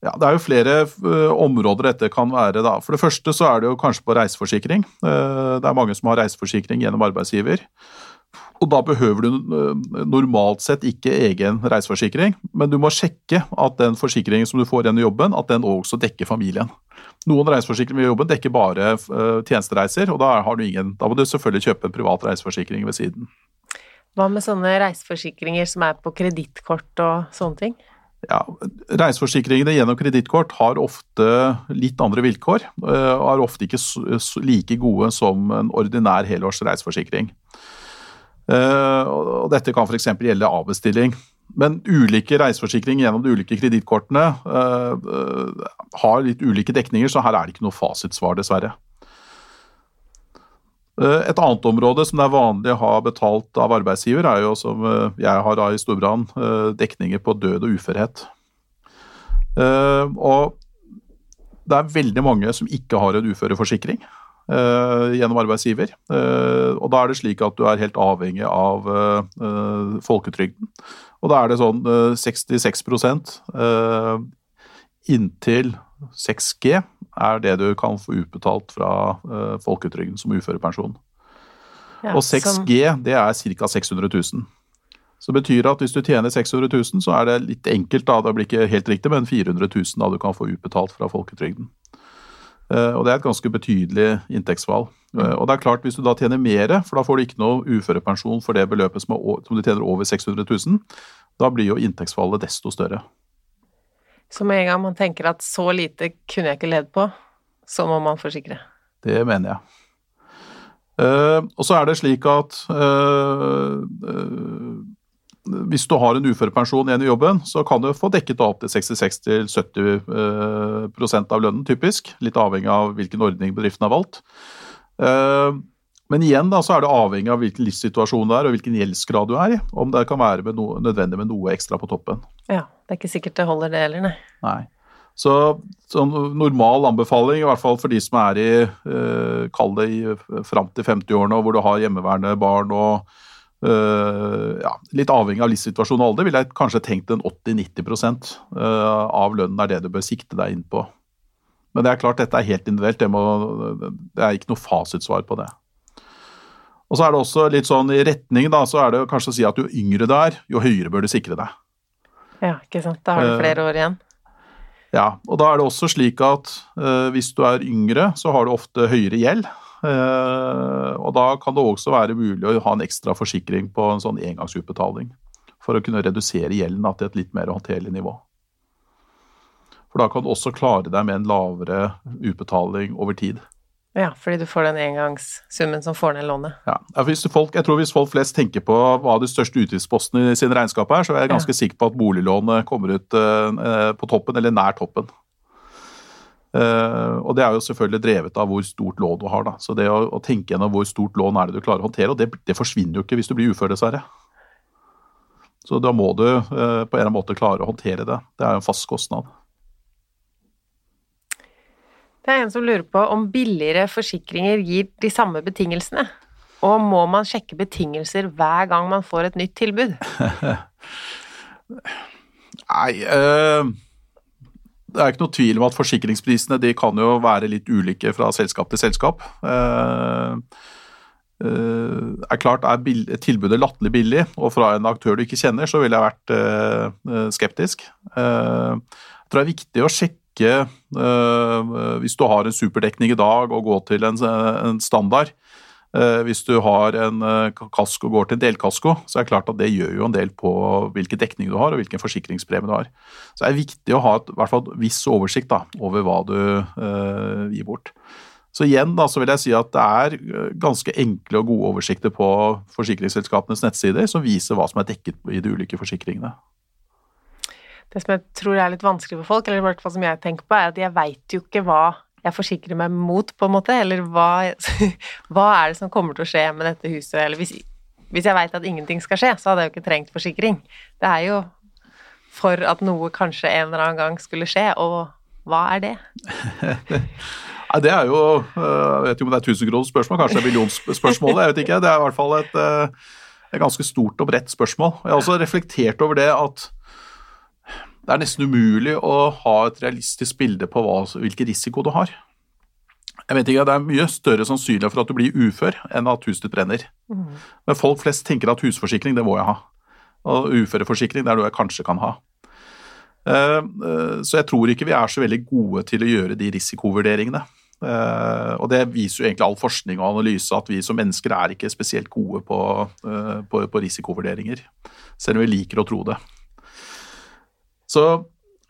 Ja, Det er jo flere uh, områder dette kan være. da. For det første så er det jo kanskje på reiseforsikring. Uh, det er mange som har reiseforsikring gjennom arbeidsgiver. Og da behøver du uh, normalt sett ikke egen reiseforsikring, men du må sjekke at den forsikringen som du får gjennom jobben, at den også dekker familien. Noen reiseforsikringer ved jobben dekker bare uh, tjenestereiser, og da, ingen, da, må du selvfølgelig kjøpe en privat reiseforsikring ved siden. Hva med sånne reiseforsikringer som er på kredittkort og sånne ting? Ja, Reiseforsikringene gjennom kredittkort har ofte litt andre vilkår, uh, og er ofte ikke like gode som en ordinær helårs reiseforsikring. Og dette kan f.eks. gjelde avbestilling. Men ulike reiseforsikringer gjennom de ulike kredittkortene uh, har litt ulike dekninger, så her er det ikke noe fasitsvar, dessverre. Uh, et annet område som det er vanlig å ha betalt av arbeidsgiver, er jo som jeg har i Storbrann, dekninger på død og uførhet. Og det er veldig mange som ikke har en uføreforsikring. Gjennom arbeidsgiver. Og da er det slik at du er helt avhengig av folketrygden. Og da er det sånn 66 uh, inntil 6G er det du kan få utbetalt fra uh, folketrygden som uførepensjon. Ja, og 6G det er ca. 600 000. Så det betyr at hvis du tjener 600 000, så er det litt enkelt, da, det blir ikke helt riktig, men 400 000 da du kan få utbetalt fra folketrygden. Og det er et ganske betydelig inntektsvalg. Uh, og det er klart, hvis du da tjener mer, for da får du ikke noe uførepensjon for det beløpet som, er, som du tjener over 600 000, da blir jo inntektsfallet desto større. Så med en gang man tenker at så lite kunne jeg ikke ledd på, så må man forsikre? Det mener jeg. Uh, og så er det slik at uh, uh, hvis du har en uførepensjon igjen i jobben, så kan du få dekket opp til 66-70% av lønnen, typisk. Litt avhengig av hvilken ordning bedriften har valgt. Men igjen da, så er det avhengig av hvilken livssituasjon det er og hvilken gjeldsgrad du er i, om det kan være med noe, nødvendig med noe ekstra på toppen. Ja, det er ikke sikkert det holder det heller, nei. nei. Så så normal anbefaling, i hvert fall for de som er i, eh, kall det i fram til 50-årene, hvor du har hjemmeværende barn og eh, ja, litt avhengig av livssituasjon og alder, ville jeg kanskje tenkt en 80-90 eh, av lønnen er det du bør sikte deg inn på. Men det er klart, dette er helt individuelt. Det, må, det er ikke noe fasitsvar på det. Og så er det også litt sånn i retning, da, så er det kanskje å si at jo yngre du er, jo høyere bør du sikre deg. Ja, ikke sant. Da har du flere år igjen. Ja, og da er det også slik at uh, hvis du er yngre, så har du ofte høyere gjeld. Uh, og da kan det også være mulig å ha en ekstra forsikring på en sånn engangsutbetaling. For å kunne redusere gjelden til et litt mer håndterlig nivå. For da kan du også klare deg med en lavere utbetaling over tid. Ja, fordi du får den engangssummen som får ned lånet. Ja, folk, Jeg tror hvis folk flest tenker på hva de største utgiftspostene i sine regnskap er, så er jeg ganske ja. sikker på at boliglånet kommer ut uh, på toppen, eller nær toppen. Uh, og det er jo selvfølgelig drevet av hvor stort lån du har. da. Så det å, å tenke gjennom hvor stort lån er det du klarer å håndtere, og det, det forsvinner jo ikke hvis du blir ufør, dessverre. Så da må du uh, på en eller annen måte klare å håndtere det. Det er jo en fast kostnad. Det er en som lurer på om billigere forsikringer gir de samme betingelsene. Og må man sjekke betingelser hver gang man får et nytt tilbud? Nei øh, Det er ikke noe tvil om at forsikringsprisene de kan jo være litt ulike fra selskap til selskap. Uh, uh, er klart, er tilbudet latterlig billig, og fra en aktør du ikke kjenner, så ville jeg vært uh, skeptisk. jeg tror det er viktig å sjekke ikke, øh, hvis du har en superdekning i dag, og går til en, en standard. Uh, hvis du har en uh, kasko går til en delkasko, så er det klart at det gjør jo en del på hvilken dekning du har og hvilken forsikringspremie du har. Så det er viktig å ha et, i hvert fall viss oversikt da, over hva du eh, gir bort. Så igjen da, så vil jeg si at det er ganske enkle og gode oversikter på forsikringsselskapenes nettsider som viser hva som er dekket i de ulike forsikringene. Det som jeg tror er litt vanskelig for folk, eller i hvert fall som jeg tenker på, er at jeg veit jo ikke hva jeg forsikrer meg mot, på en måte, eller hva, hva er det som kommer til å skje med dette huset, eller hvis, hvis jeg veit at ingenting skal skje, så hadde jeg jo ikke trengt forsikring. Det er jo for at noe kanskje en eller annen gang skulle skje, og hva er det? Nei, Det er jo øh, Jeg vet ikke om det er tusenkronersspørsmål, kanskje det er millionspørsmålet. Jeg vet ikke. Det er i hvert fall et, øh, et ganske stort og bredt spørsmål. Jeg har også reflektert over det at det er nesten umulig å ha et realistisk bilde på hva, hvilken risiko du har. Jeg vet ikke, Det er mye større sannsynlighet for at du blir ufør enn at huset ditt brenner. Mm. Men folk flest tenker at husforsikring, det må jeg ha. Og uføreforsikring, det er noe jeg kanskje kan ha. Eh, eh, så jeg tror ikke vi er så veldig gode til å gjøre de risikovurderingene. Eh, og det viser jo egentlig all forskning og analyse at vi som mennesker er ikke spesielt gode på, på, på risikovurderinger. Selv om vi liker å tro det. Så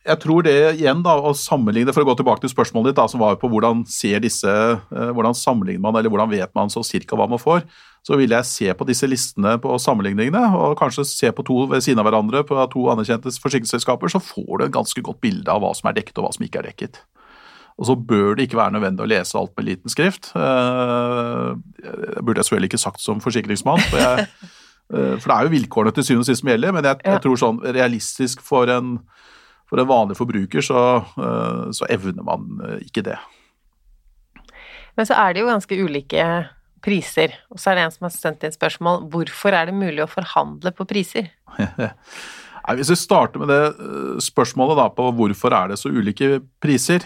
jeg tror det igjen, da, å sammenligne, For å gå tilbake til spørsmålet ditt, da, som var på hvordan ser disse, eh, hvordan sammenligner man, eller hvordan vet man så cirka hva man får, så vil jeg se på disse listene på sammenligningene, og kanskje se på to ved siden av hverandre på to anerkjente forsikringsselskaper, så får du et ganske godt bilde av hva som er dekket og hva som ikke er dekket. Og så bør det ikke være nødvendig å lese alt med liten skrift. Eh, det burde jeg selvfølgelig ikke sagt som forsikringsmann. for jeg for det er jo vilkårene til syvende og sist som gjelder, men jeg, jeg, tror sånn realistisk for en, for en vanlig forbruker så, eh, så, evner man eh, ikke det. Men så er det jo ganske ulike priser, og så er det en som har sendt inn spørsmål hvorfor er det mulig å forhandle på priser? Hvis vi starter med det spørsmålet da, på hvorfor er det så ulike priser,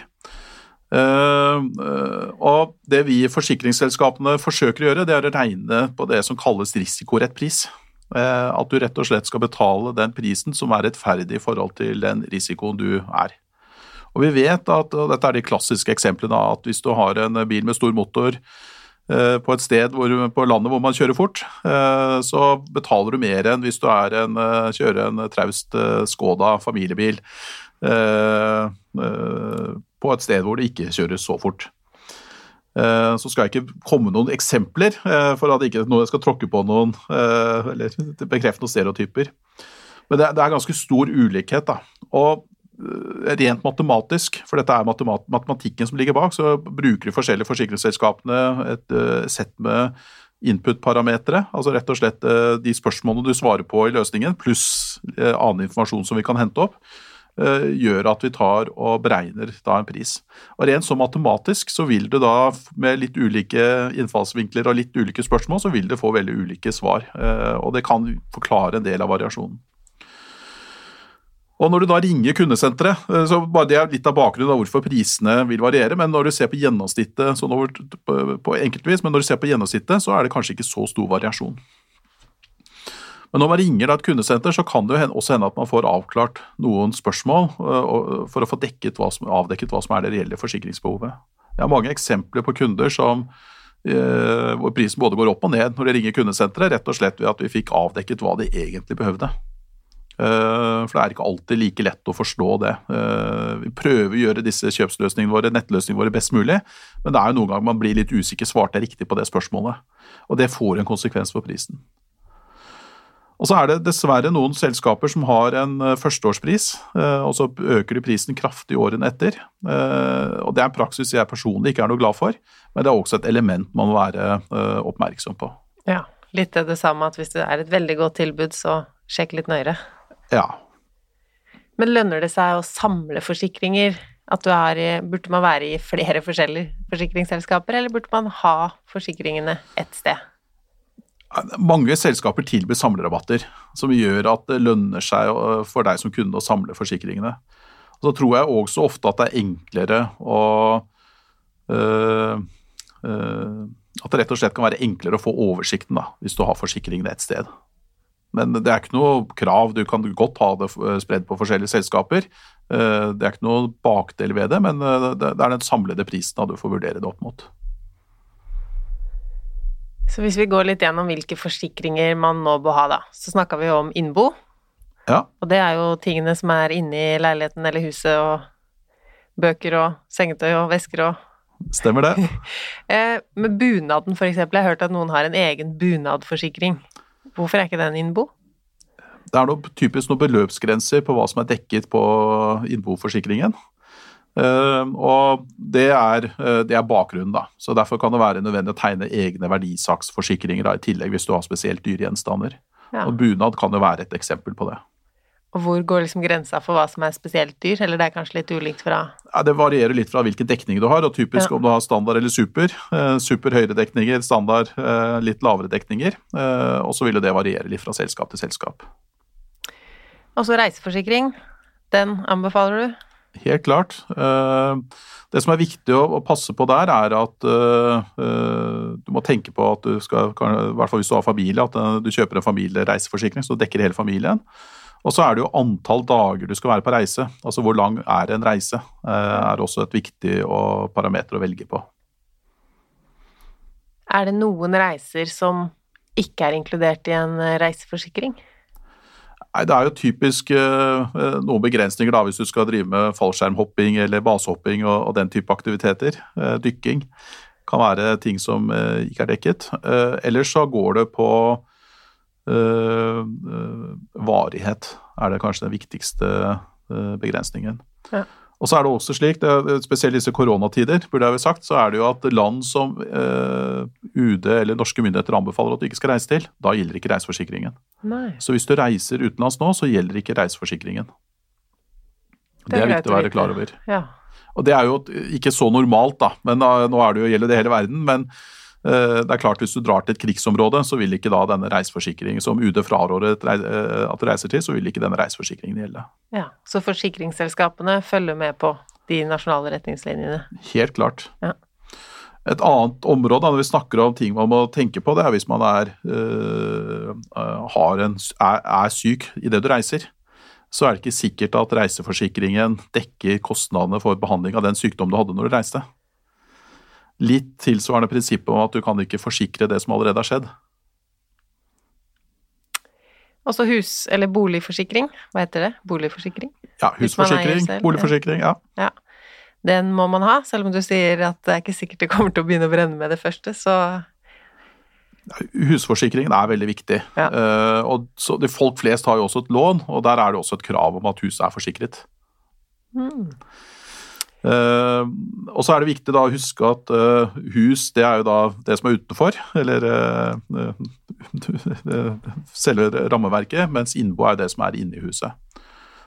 og Det vi i forsikringsselskapene forsøker å gjøre, det er å regne på det som kalles risikorett pris. Uh, at du rett og slett skal betale den prisen som er rettferdig i forhold til den risikoen du er. Og vi vet at, og Dette er de klassiske eksemplene at hvis du har en bil med stor motor på et sted hvor, på landet hvor man kjører fort, så betaler du mer enn hvis du en, kjører en traust Skoda familiebil på et sted hvor det ikke kjøres så fort. Eh, så skal jeg ikke komme noen eksempler eh, for at ikke noe jeg skal tråkke på noen eh, eller bekrefte noen stereotyper. Men det er ganske stor ulikhet. da. Og rent matematisk, for dette er matematikken som ligger bak, så bruker de forskjellige forsikringsselskapene et sett med input-parametere, altså rett og slett de spørsmålene du svarer på i løsningen, pluss annen informasjon som vi kan hente opp. Eh, gjør at vi tar og beregner da en pris. Og Rent så matematisk så vil du da, med litt ulike innfallsvinkler og litt ulike spørsmål, så vil det få veldig ulike svar. Eh, og det kan forklare en del av variasjonen. Og Når du da ringer kundesenteret, eh, så bare det er litt av bakgrunnen av hvorfor prisene vil variere, men når du ser på gjennomsnittet sånn over, på enkeltvis, men når du ser på gjennomsnittet, så er det kanskje ikke så stor variasjon. Men når man ringer et kundesenter, så kan det jo også hende at man får avklart noen spørsmål øh, for å få hva som, avdekket hva som er det reelle forsikringsbehovet. Jeg har mange eksempler på kunder som, øh, hvor prisen både går opp og ned når de ringer kundesenteret, rett og slett ved at vi fikk avdekket hva de egentlig behøvde. Øh, for det er ikke alltid like lett å forstå det. Vi prøver å gjøre disse kjøpsløsningene våre, nettløsningene våre best mulig, men det er jo noen ganger man blir litt usikker. Svarte jeg riktig på det spørsmålet? Og det får en konsekvens for prisen. Og så er det dessverre noen selskaper som har en eh, førsteårspris, eh, og så øker de prisen kraftig årene etter. Eh, og Det er en praksis jeg personlig ikke er noe glad for, men det er også et element man må være oppmerksom på. Ja, litt det samme at hvis det er et veldig godt tilbud, så sjekk litt nøyere. Ja. Men lønner det seg å samle forsikringer? At du er burde man være i flere forskjellige forsikringsselskaper, eller burde man ha forsikringene ett sted? Mange selskaper tilbyr samlerabatter, som gjør at det lønner seg øh, for deg som kunde å samle forsikringene. Og så tror jeg også ofte at det er enklere å øh, øh, At det rett og slett kan være enklere å få oversikten da, hvis du har forsikringene et sted. Men det er ikke noe krav. Du kan godt ha det spredd på forskjellige selskaper. Det er ikke noe bakdel ved det, men det er den samlede prisen da du får vurdere det opp mot. Så hvis vi går litt gjennom hvilke forsikringer man nå bør ha, da, så snakka vi jo om innbo. Ja. Og det er jo tingene som er inni leiligheten eller huset, og bøker og sengetøy og vesker og Stemmer det. eh, med bunaden, for eksempel. Jeg har hørt at noen har en egen bunadforsikring. Hvorfor er ikke den innbo? Det er noe, typisk noen beløpsgrenser på hva som er dekket på innboforsikringen. Uh, og det er, uh, det er, bakgrunnen, da. Så Derfor kan det være nødvendig å tegne egne verdisaksforsikringer da, i tillegg hvis du har spesielt dyre gjenstander. Ja. Og bunad kan jo være et eksempel på det. Og hvor går liksom grensa for hva som er spesielt dyr, eller det er kanskje litt ulikt fra ja, Det varierer litt fra hvilken dekning du har, og typisk ja. om du har standard eller super. Eh, super høyere dekninger, standard eh, litt lavere dekninger. Eh, og så vil jo det variere litt fra selskap til selskap. Og så reiseforsikring. Den anbefaler du? Helt klart. Eh, det som er viktig å passe på der, er at eh, eh, du må tenke på at du skal, i hvert fall hvis du har familie, at du kjøper en familiereiseforsikring så du dekker hele familien. Og så er det jo antall dager du skal være på reise. Altså hvor lang er en reise, er også et viktig parameter å velge på. Er det noen reiser som ikke er inkludert i en reiseforsikring? Nei, Det er jo typisk eh, noen begrensninger da, hvis du skal drive med fallskjermhopping eller basehopping og, og den type aktiviteter. dykking kan være ting som ikke er dekket. ellers så går det på varighet er det kanskje den viktigste begrensningen. Ja. Og så er det også slik, det spesielt i disse koronatider, burde jeg vel sagt, så er det jo at land som eh, UD eller norske myndigheter anbefaler at du ikke skal reise til, da gjelder ikke reiseforsikringen. Nei. Så hvis du reiser utenlands nå, så gjelder ikke reiseforsikringen. Det, det er, viktig å være klar over. Ja. Og det er jo ikke så normalt, da, men nå er det jo, gjelder det hele verden. men Eh, det er klart Hvis du drar til et krigsområde, så vil ikke da denne reiseforsikringen som UD fraråder eh, at du reiser til, så vil ikke denne reiseforsikringen gjelde. Ja, Så forsikringsselskapene følger med på de nasjonale retningslinjene? Helt klart. Ja. Et annet område når vi snakker om ting man må tenke på, det er hvis man er, øh, en, er, er syk idet du reiser. Så er det ikke sikkert at reiseforsikringen dekker kostnadene for behandling av den sykdom du hadde når du reiste. Litt tilsvarende prinsippet om at du kan ikke forsikre det som allerede har skjedd. Også hus- eller boligforsikring, hva heter det? Boligforsikring? Ja, husforsikring, boligforsikring, ja. ja. Den må man ha, selv om du sier at det er ikke sikkert det kommer til å begynne å brenne med det første, så Husforsikringen er veldig viktig. Ja. Uh, og så, folk flest har jo også et lån, og der er det også et krav om at huset er forsikret. Mm. Uh, og så er det viktig da å huske at uh, hus det er jo da det som er utenfor, eller uh, selve rammeverket, mens innbo er det som er inni huset.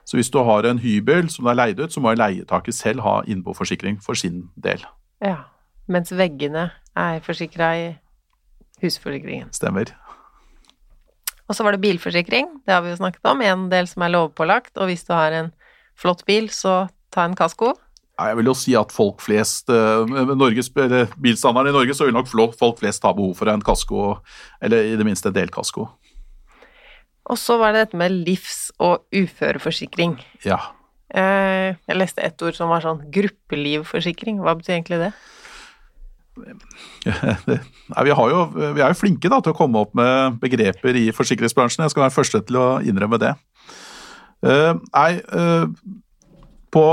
Så hvis du har en hybel som er leid ut, så må leietaker selv ha innboforsikring for sin del. Ja, mens veggene er forsikra i husforsikringen. Stemmer. Og så var det bilforsikring, det har vi jo snakket om, en del som er lovpålagt, og hvis du har en flott bil, så ta en kasko. Jeg vil jo si at folk flest eh, med Norges, bilstandarden i Norge, så vil nok folk flest ha behov for en kasko, eller i det minste en delkasko. Og så var det dette med livs- og uføreforsikring. Ja. Eh, jeg leste et ord som var sånn gruppelivforsikring. Hva betyr egentlig det? Nei, vi, jo, vi, er jo flinke da, til å komme opp med begreper i forsikringsbransjen. Jeg skal være første til å innrømme det. Uh, nei, på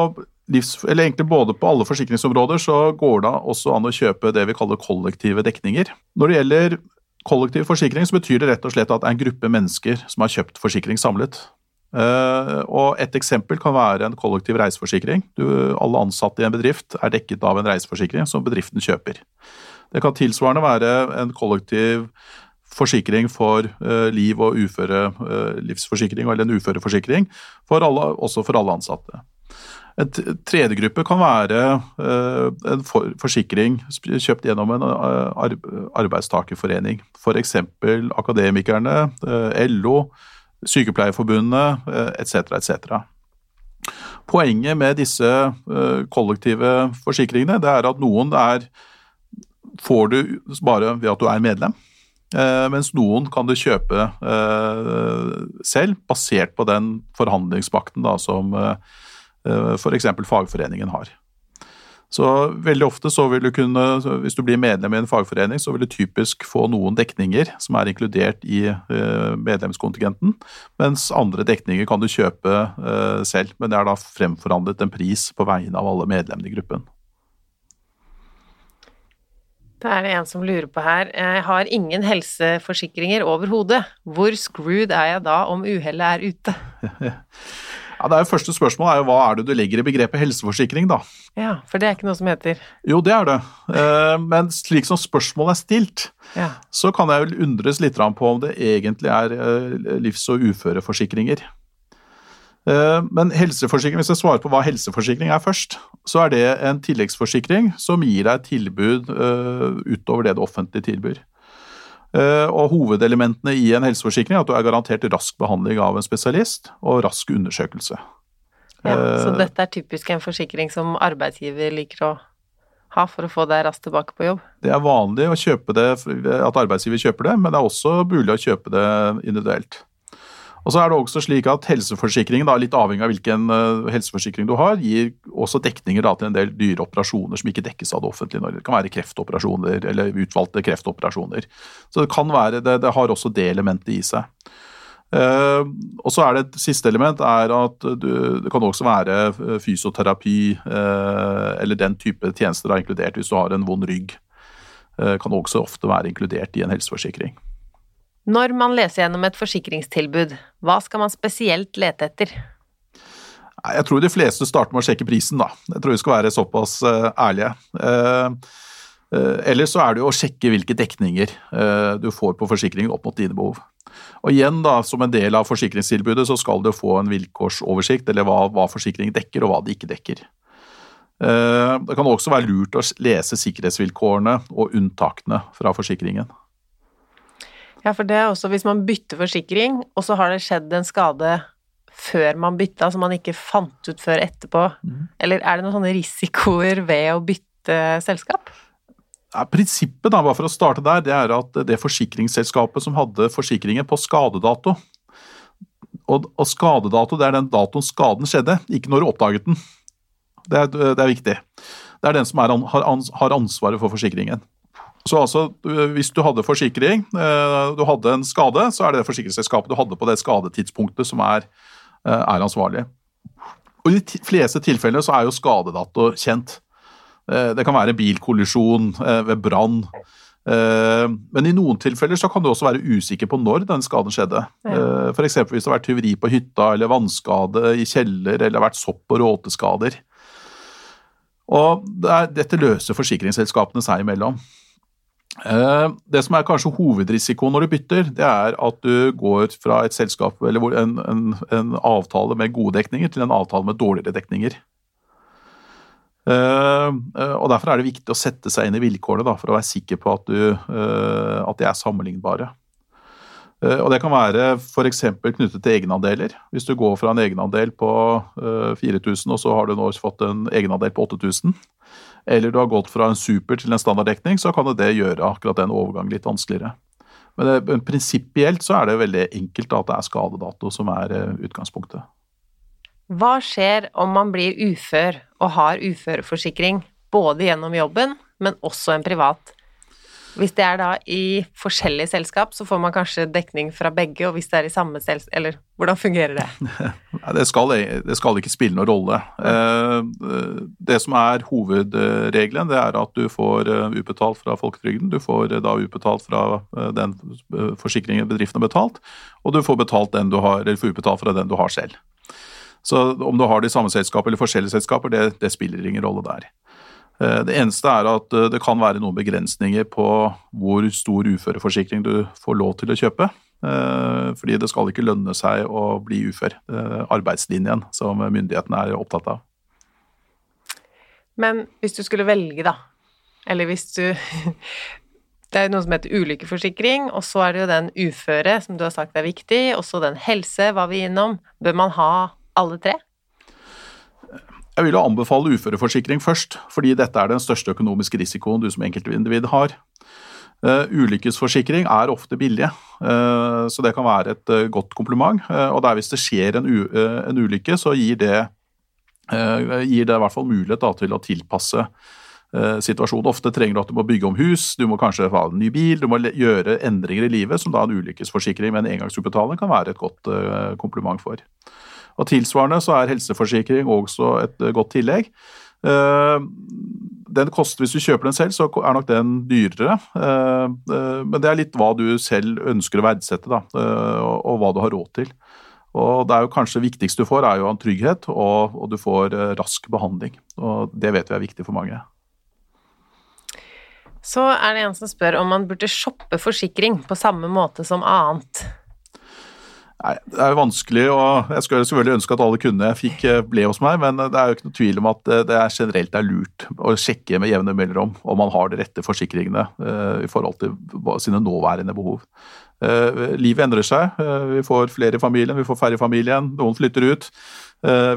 livs, eller egentlig både på alle forsikringsområder så går det også an å kjøpe det vi kaller kollektive dekninger. Når det gjelder kollektiv forsikring, så betyr det rett og slett at det er en gruppe mennesker som har kjøpt forsikring samlet. Uh, og Et eksempel kan være en kollektiv reiseforsikring. Du, alle ansatte i en bedrift er dekket av en reiseforsikring som bedriften kjøper. Det kan tilsvarende være en kollektiv forsikring for uh, liv og uføre, uh, livsforsikring eller en uføreforsikring, for alle, også for alle ansatte. En tredje gruppe kan være eh, en forsikring kjøpt gjennom en eh, arbeidstakerforening. F.eks. Akademikerne, eh, LO, Sykepleierforbundet etc. etc. Poenget med disse kollektive forsikringene det er at noen er, får du bare ved at du er medlem. mens noen kan du kjøpe selv, basert på den forhandlingsmakten da, som f.eks. fagforeningen har. Så veldig ofte så vil du kunne, hvis du blir medlem i en fagforening, så vil du typisk få noen dekninger som er inkludert i eh, medlemskontingenten, mens andre dekninger kan du kjøpe eh, selv. Men det er da fremforhandlet en pris på vegne av alle medlemmene i gruppen. Da er det en som lurer på her. Jeg har ingen helseforsikringer overhodet. Hvor screwed er jeg da om uhellet er ute? Ja, det er jo Første spørsmål er jo hva er det du legger i begrepet helseforsikring, da? Ja, For det er ikke noe som heter Jo, det er det. Eh, men slik som spørsmålet er stilt, ja. så kan jeg vel undres litt på om det egentlig er eh, livs- og uføreforsikringer. Eh, men helseforsikring, hvis jeg svarer på hva helseforsikring er først, så er det en tilleggsforsikring som gir deg tilbud utover det det offentlige tilbyr. Eh, og Hovedelementene i en helseforsikring er at du er garantert rask behandling av en spesialist og rask undersøkelse. Ja, Så eh, dette er typisk en forsikring som arbeidsgiver liker å ha for å få deg raskt tilbake på jobb? Det er vanlig å kjøpe det, at arbeidsgiver kjøper det, men det er også mulig å kjøpe det individuelt. Og så er det også slik at Helseforsikringen, da, litt avhengig av hvilken uh, helseforsikring du har, gir også dekninger da, til en del dyre operasjoner som ikke dekkes av det offentlige Det kan være kreftoperasjoner eller utvalgte kreftoperasjoner. Så det kan være, det, det har også det elementet i seg. Uh, og så er det et siste element er at du, det kan også være eh, fysioterapi uh, eller den type tjenester er inkludert hvis du har en vond rygg. kan også ofte være inkludert i en helseforsikring. Når man leser gjennom et forsikringstilbud, hva skal man spesielt lete etter? Jeg tror de fleste starter med å sjekke prisen, da. Jeg tror vi skal være såpass uh, ærlige. Uh, uh, Ellers så er det jo å sjekke hvilke dekninger du får på forsikringen opp mot dine behov. Og igjen da, Som en del av forsikringstilbudet så skal du få en vilkårsoversikt, eller hva, hva forsikringen dekker og hva det ikke dekker. Det kan også være lurt å lese sikkerhetsvilkårene og unntakene fra forsikringen. Ja, for det er også hvis man bytter forsikring, og så har det skjedd en skade før man bytta, som man ikke fant ut før etterpå. Mm. Eller er det noen sånne risikoer ved å bytte selskap? Ja, prinsippet, da, bare for å starte der, det er at det forsikringsselskapet som hadde forsikringen på skadedato Og, og skadedato det er den datoen skaden skjedde, ikke når du oppdaget den. Det er, det er viktig. Det er den som er, har ansvaret for forsikringen. Så altså, hvis du hadde forsikring, eh, du hadde en skade, så er det det forsikringsselskapet du hadde på det skadetidspunktet som er, eh, er ansvarlig. Og I de fleste tilfeller så er jo skadedato kjent. Eh, det kan være bilkollisjon ved brann. Men i noen tilfeller så kan du også være usikker på når den skaden skjedde. Ja. F.eks. hvis det har vært tyveri på hytta, eller vannskade i kjeller, eller vært sopp- og råteskader. Og Dette løser forsikringsselskapene seg imellom. Eh, det som er kanskje hovedrisiko når du bytter, det er at du går fra et selskap eller en, en, en avtale med gode dekninger til en avtale med dårligere dekninger. Eh, eh, og Derfor er det viktig å sette seg inn i vilkårene da, for å være sikker på at, du, at de er sammenlignbare. Og Det kan være f.eks. knyttet til egenandeler. Hvis du går fra en egenandel på 4000 og så har du nå fått en egenandel på 8000, eller du har gått fra en super til en standarddekning, så kan det gjøre akkurat den overgangen litt vanskeligere. Men, det, prinsipielt så er det veldig enkelt at det er skadedato som er eh, utgangspunktet. Hva skjer om man blir ufør og har uføreforsikring både gjennom jobben, men også en privat? Hvis det er da i forskjellige selskap, så får man kanskje dekning fra begge, og hvis det er i samme selskap Eller hvordan fungerer det? det, skal, det skal ikke spille noen rolle. Eh, det som er hovedregelen, det er at du får eh, utbetalt fra folketrygden. Du får eh, da utbetalt fra den forsikringen bedriften har betalt, og du får, betalt den du har, eller får utbetalt fra den du har selv. Så om du har det i samme selskap eller forskjellige selskaper, det, det spiller ingen rolle der. Eh, det eneste er at eh, det kan være noen begrensninger på hvor stor uføreforsikring du får lov til å kjøpe. Eh, fordi det skal ikke lønne seg å bli ufør. Arbeidslinjen som myndighetene er opptatt av. Men hvis du skulle velge, da, eller hvis du Det er noe som heter ulykkeforsikring, og så er det jo den uføre, som du har sagt er viktig, og så den helse, var vi innom. Bør man ha alle tre? Jeg vil jo anbefale uføreforsikring først, fordi dette er den største økonomiske risikoen du som enkeltindivid har. Uh, ulykkesforsikring er ofte billige, uh, så det kan være et uh, godt kompliment. og der Hvis det skjer en, en ulykke, så gir det, gir det, i hvert fall mulighet da, til å tilpasse situasjonen. Ofte trenger du at du må bygge om hus, du må kanskje ha en ny bil, du må gjøre endringer i livet som da en ulykkesforsikring med en engangsutbetaling kan være et godt kompliment for. Og Tilsvarende så er helseforsikring også et godt tillegg. Eh, den koster, Hvis du kjøper den selv, så er nok den dyrere. Eh, eh, men det er litt hva du selv ønsker å verdsette, da, og hva du har råd til. Og det er jo kanskje viktigste du får, er jo en trygghet, og, du får rask behandling. Og Det vet vi er viktig for mange. Så er det en som spør om man burde shoppe forsikring på samme måte som annet. Nei, Det er jo vanskelig, og jeg skulle selvfølgelig ønske at alle kundene jeg fikk, eh, ble hos meg, men det er jo ikke noe tvil om at eh, det er generelt er lurt å sjekke med jevne mellomrom om man har de rette forsikringene uh, i forhold til sine nåværende behov. Uh, livet endrer seg. Uh, vi får flere i familien, vi får færre i familien, noen flytter ut.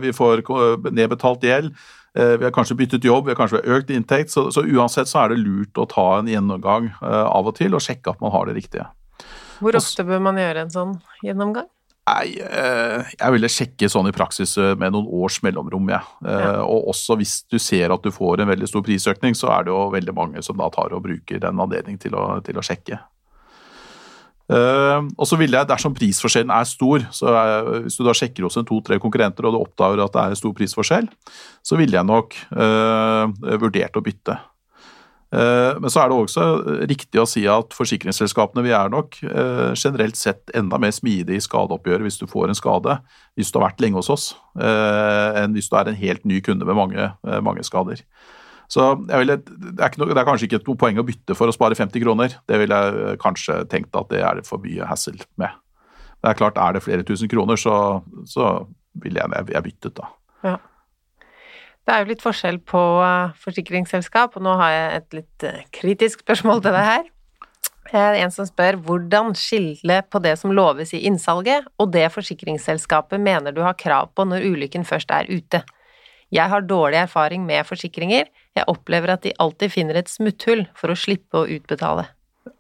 vi får nedbetalt gjeld. Vi har kanskje byttet jobb, vi har kanskje økt inntekt. Så, så uansett så er det lurt å ta en gjennomgang av og til og sjekke at man har det riktige. Hvor ofte bør man gjøre en sånn gjennomgang? Nei, eh, jeg ville sjekke sånn i praksis eh, med noen års mellomrom, jeg. Ja. Ja. og også hvis du ser at du får en veldig stor prisøkning, så er det jo veldig mange som da tar og bruker den anledning til å, til å sjekke. og så ville jeg, dersom prisforskjellen er stor, så hvis du da sjekker hos en to-tre konkurrenter og du oppdager at det er en stor prisforskjell, så ville jeg nok uh, vurdert å bytte. Eh, men så er det også riktig å si at forsikringsselskapene vi er nok eh, generelt sett enda mer smidige i skadeoppgjøret hvis du får en skade, hvis du har vært lenge hos oss, eh, enn hvis du er en helt ny kunde med mange, mange skader. Så vil, det, er noe, det, er kanskje ikke noe poeng å bytte for å spare 50 kroner. Det ville jeg kanskje tenkt at det er for mye hassle med. Det er klart, er det flere tusen kroner, så, så ville jeg, jeg byttet, da. Ja. Det er jo litt forskjell på eh, forsikringsselskap, og nå har jeg et litt eh, kritisk spørsmål til deg her. Er en som spør hvordan skille på det som loves i innsalget, og det forsikringsselskapet mener du har krav på når ulykken først er ute. Jeg har dårlig erfaring med forsikringer, jeg opplever at de alltid finner et smutthull for å slippe å utbetale.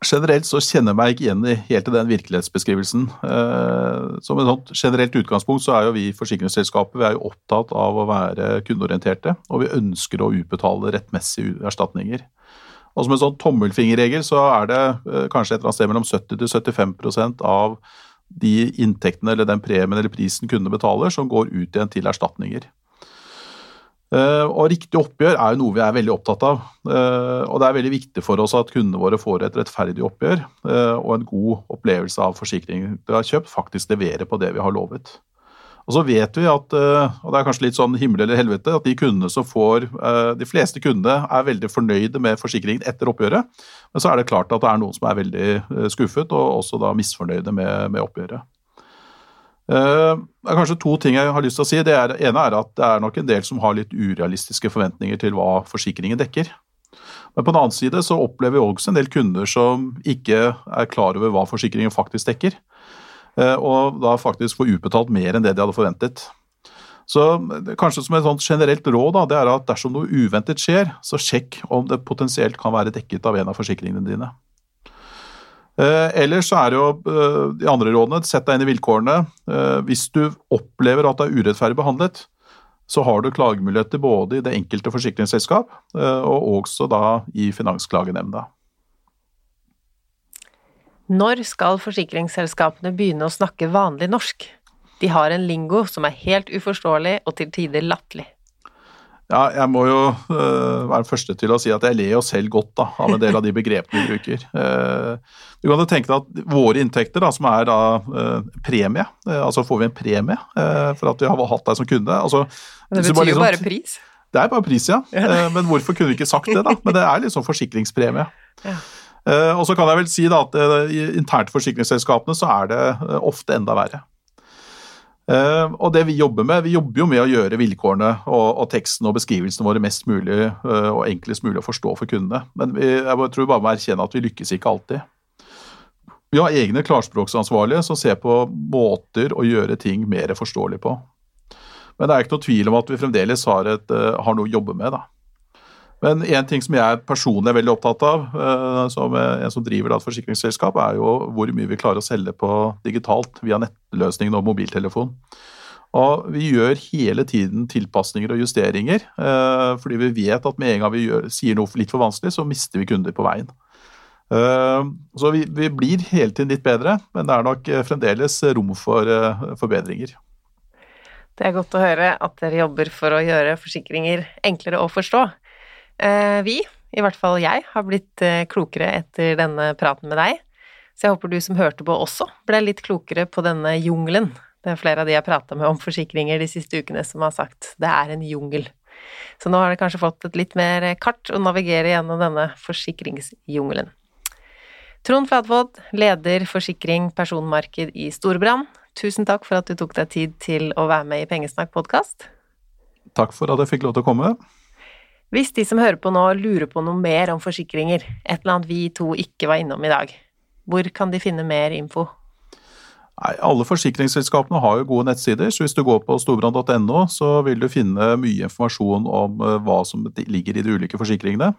Generelt så kjenner jeg meg ikke igjen i helt i den virkelighetsbeskrivelsen. Eh, som et sånt generelt utgangspunkt så er jo vi forsikringsselskapet vi er jo opptatt av å være kundeorienterte, og vi ønsker å utbetale rettmessige erstatninger. Og Som en sånn tommelfingerregel så er det eh, kanskje et eller annet sted mellom 70 75% av de inntektene eller den premien eller prisen kundene betaler, som går ut igjen til erstatninger. Eh, og Riktig oppgjør er jo noe vi er veldig opptatt av. Eh, og Det er veldig viktig for oss at kundene våre får et rettferdig oppgjør eh, og en god opplevelse av forsikringen de har kjøpt, faktisk leverer på det vi har lovet. Og så vet vi at, og det er kanskje litt sånn himmel eller helvete, at de kundene som får De fleste kundene er veldig fornøyde med forsikringen etter oppgjøret, men så er det klart at det er noen som er veldig skuffet og også da misfornøyde med, med oppgjøret. Eh, det er kanskje to ting jeg har lyst til å si. Det, er, ene er at det er nok en del som har litt urealistiske forventninger til hva forsikringen dekker. Men på den annen side så opplever vi også en del kunder som ikke er klar over hva forsikringen faktisk dekker. Eh, og da faktisk får utbetalt mer enn det de hadde forventet. Så kanskje som et sånt generelt råd da, det er at dersom noe uventet skjer, så sjekk om det potensielt kan være dekket av en av forsikringene dine. Eh, ellers så er det jo eh, de andre rådene, sett deg inn i vilkårene. Eh, hvis du opplever at du er urettferdig behandlet, så har du klagemuligheter både i det enkelte forsikringsselskap og også da i Finansklagenemnda. Når skal forsikringsselskapene begynne å snakke vanlig norsk? De har en lingo som er helt uforståelig og til tider latterlig. Ja, jeg må jo uh, være den første til å si at jeg ler jo selv godt da, av en del av de begrepene vi bruker. Uh, du kan jo tenke deg at våre inntekter, da, som er da uh, premie, altså får vi en premie for at vi har hatt deg som kunde altså, Det betyr jo liksom, bare pris? Det er bare pris, ja. men hvorfor kunne vi ikke sagt det, da? Men det er liksom forsikringspremie. Ja. og så kan jeg vel si da at internt forsikringsselskapene så er det ofte enda verre. Uh, og det Vi jobber med, vi jobber jo med å gjøre vilkårene og, og teksten og beskrivelsene våre mest mulig uh, og enklest mulig å forstå for kundene. Men vi, jeg tror bare må erkjenne at vi lykkes ikke alltid. Vi har egne klarspråksansvarlige som ser på måter å gjøre ting mer forståelig på. Men det er ikke noe tvil om at vi fremdeles har, et, uh, har noe å jobbe med. da. Men en ting som jeg personlig er veldig opptatt av, eh, som en som driver et forsikringsselskap, er jo hvor mye vi klarer å selge på digitalt via nettløsningen og mobiltelefon. Og vi gjør hele tiden tilpasninger og justeringer, eh, fordi vi vet at med en gang vi gjør, sier noe litt for vanskelig, så mister vi kunder på veien. Eh, så vi, vi blir hele tiden litt bedre, men det er nok fremdeles rom for forbedringer. Det er godt å høre at dere jobber for å gjøre forsikringer enklere å forstå. Eh, vi, i hvert fall jeg, har blitt eh, klokere etter denne praten med deg. Så jeg håper du som hørte på også ble litt klokere på denne jungelen. Det er flere av de jeg prata med om forsikringer de siste ukene som har sagt det er en jungel. Så nå har dere kanskje fått et litt mer kart å navigere gjennom denne forsikringsjungelen. Trond Flatvold, leder forsikring personmarked i Storbrann. Tusen takk for at du tok deg tid til å være med i Pengesnakk podkast. Takk for at jeg fikk lov til å komme. Hvis de som hører på nå lurer på noe mer om forsikringer, et eller annet vi to ikke var innom i dag, hvor kan de finne mer info? Nei, Alle forsikringsselskapene har jo gode nettsider, så hvis du går på storbrann.no, så vil du finne mye informasjon om eh, hva som ligger i de ulike forsikringene.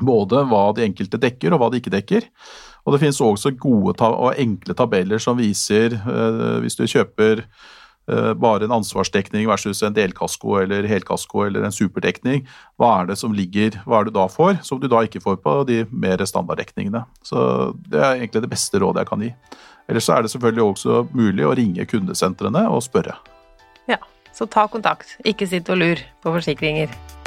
Både hva de enkelte dekker og hva de ikke dekker. Og det finnes også gode og enkle tabeller som viser, eh, hvis du kjøper bare en ansvarsdekning versus en delkasko eller helkasko eller en superdekning. Hva er det som ligger, hva er det du da får, som du da ikke får på de mer standarddekningene. Så Det er egentlig det beste rådet jeg kan gi. Ellers så er det selvfølgelig også mulig å ringe kundesentrene og spørre. Ja, så ta kontakt. Ikke sitt og lur på forsikringer.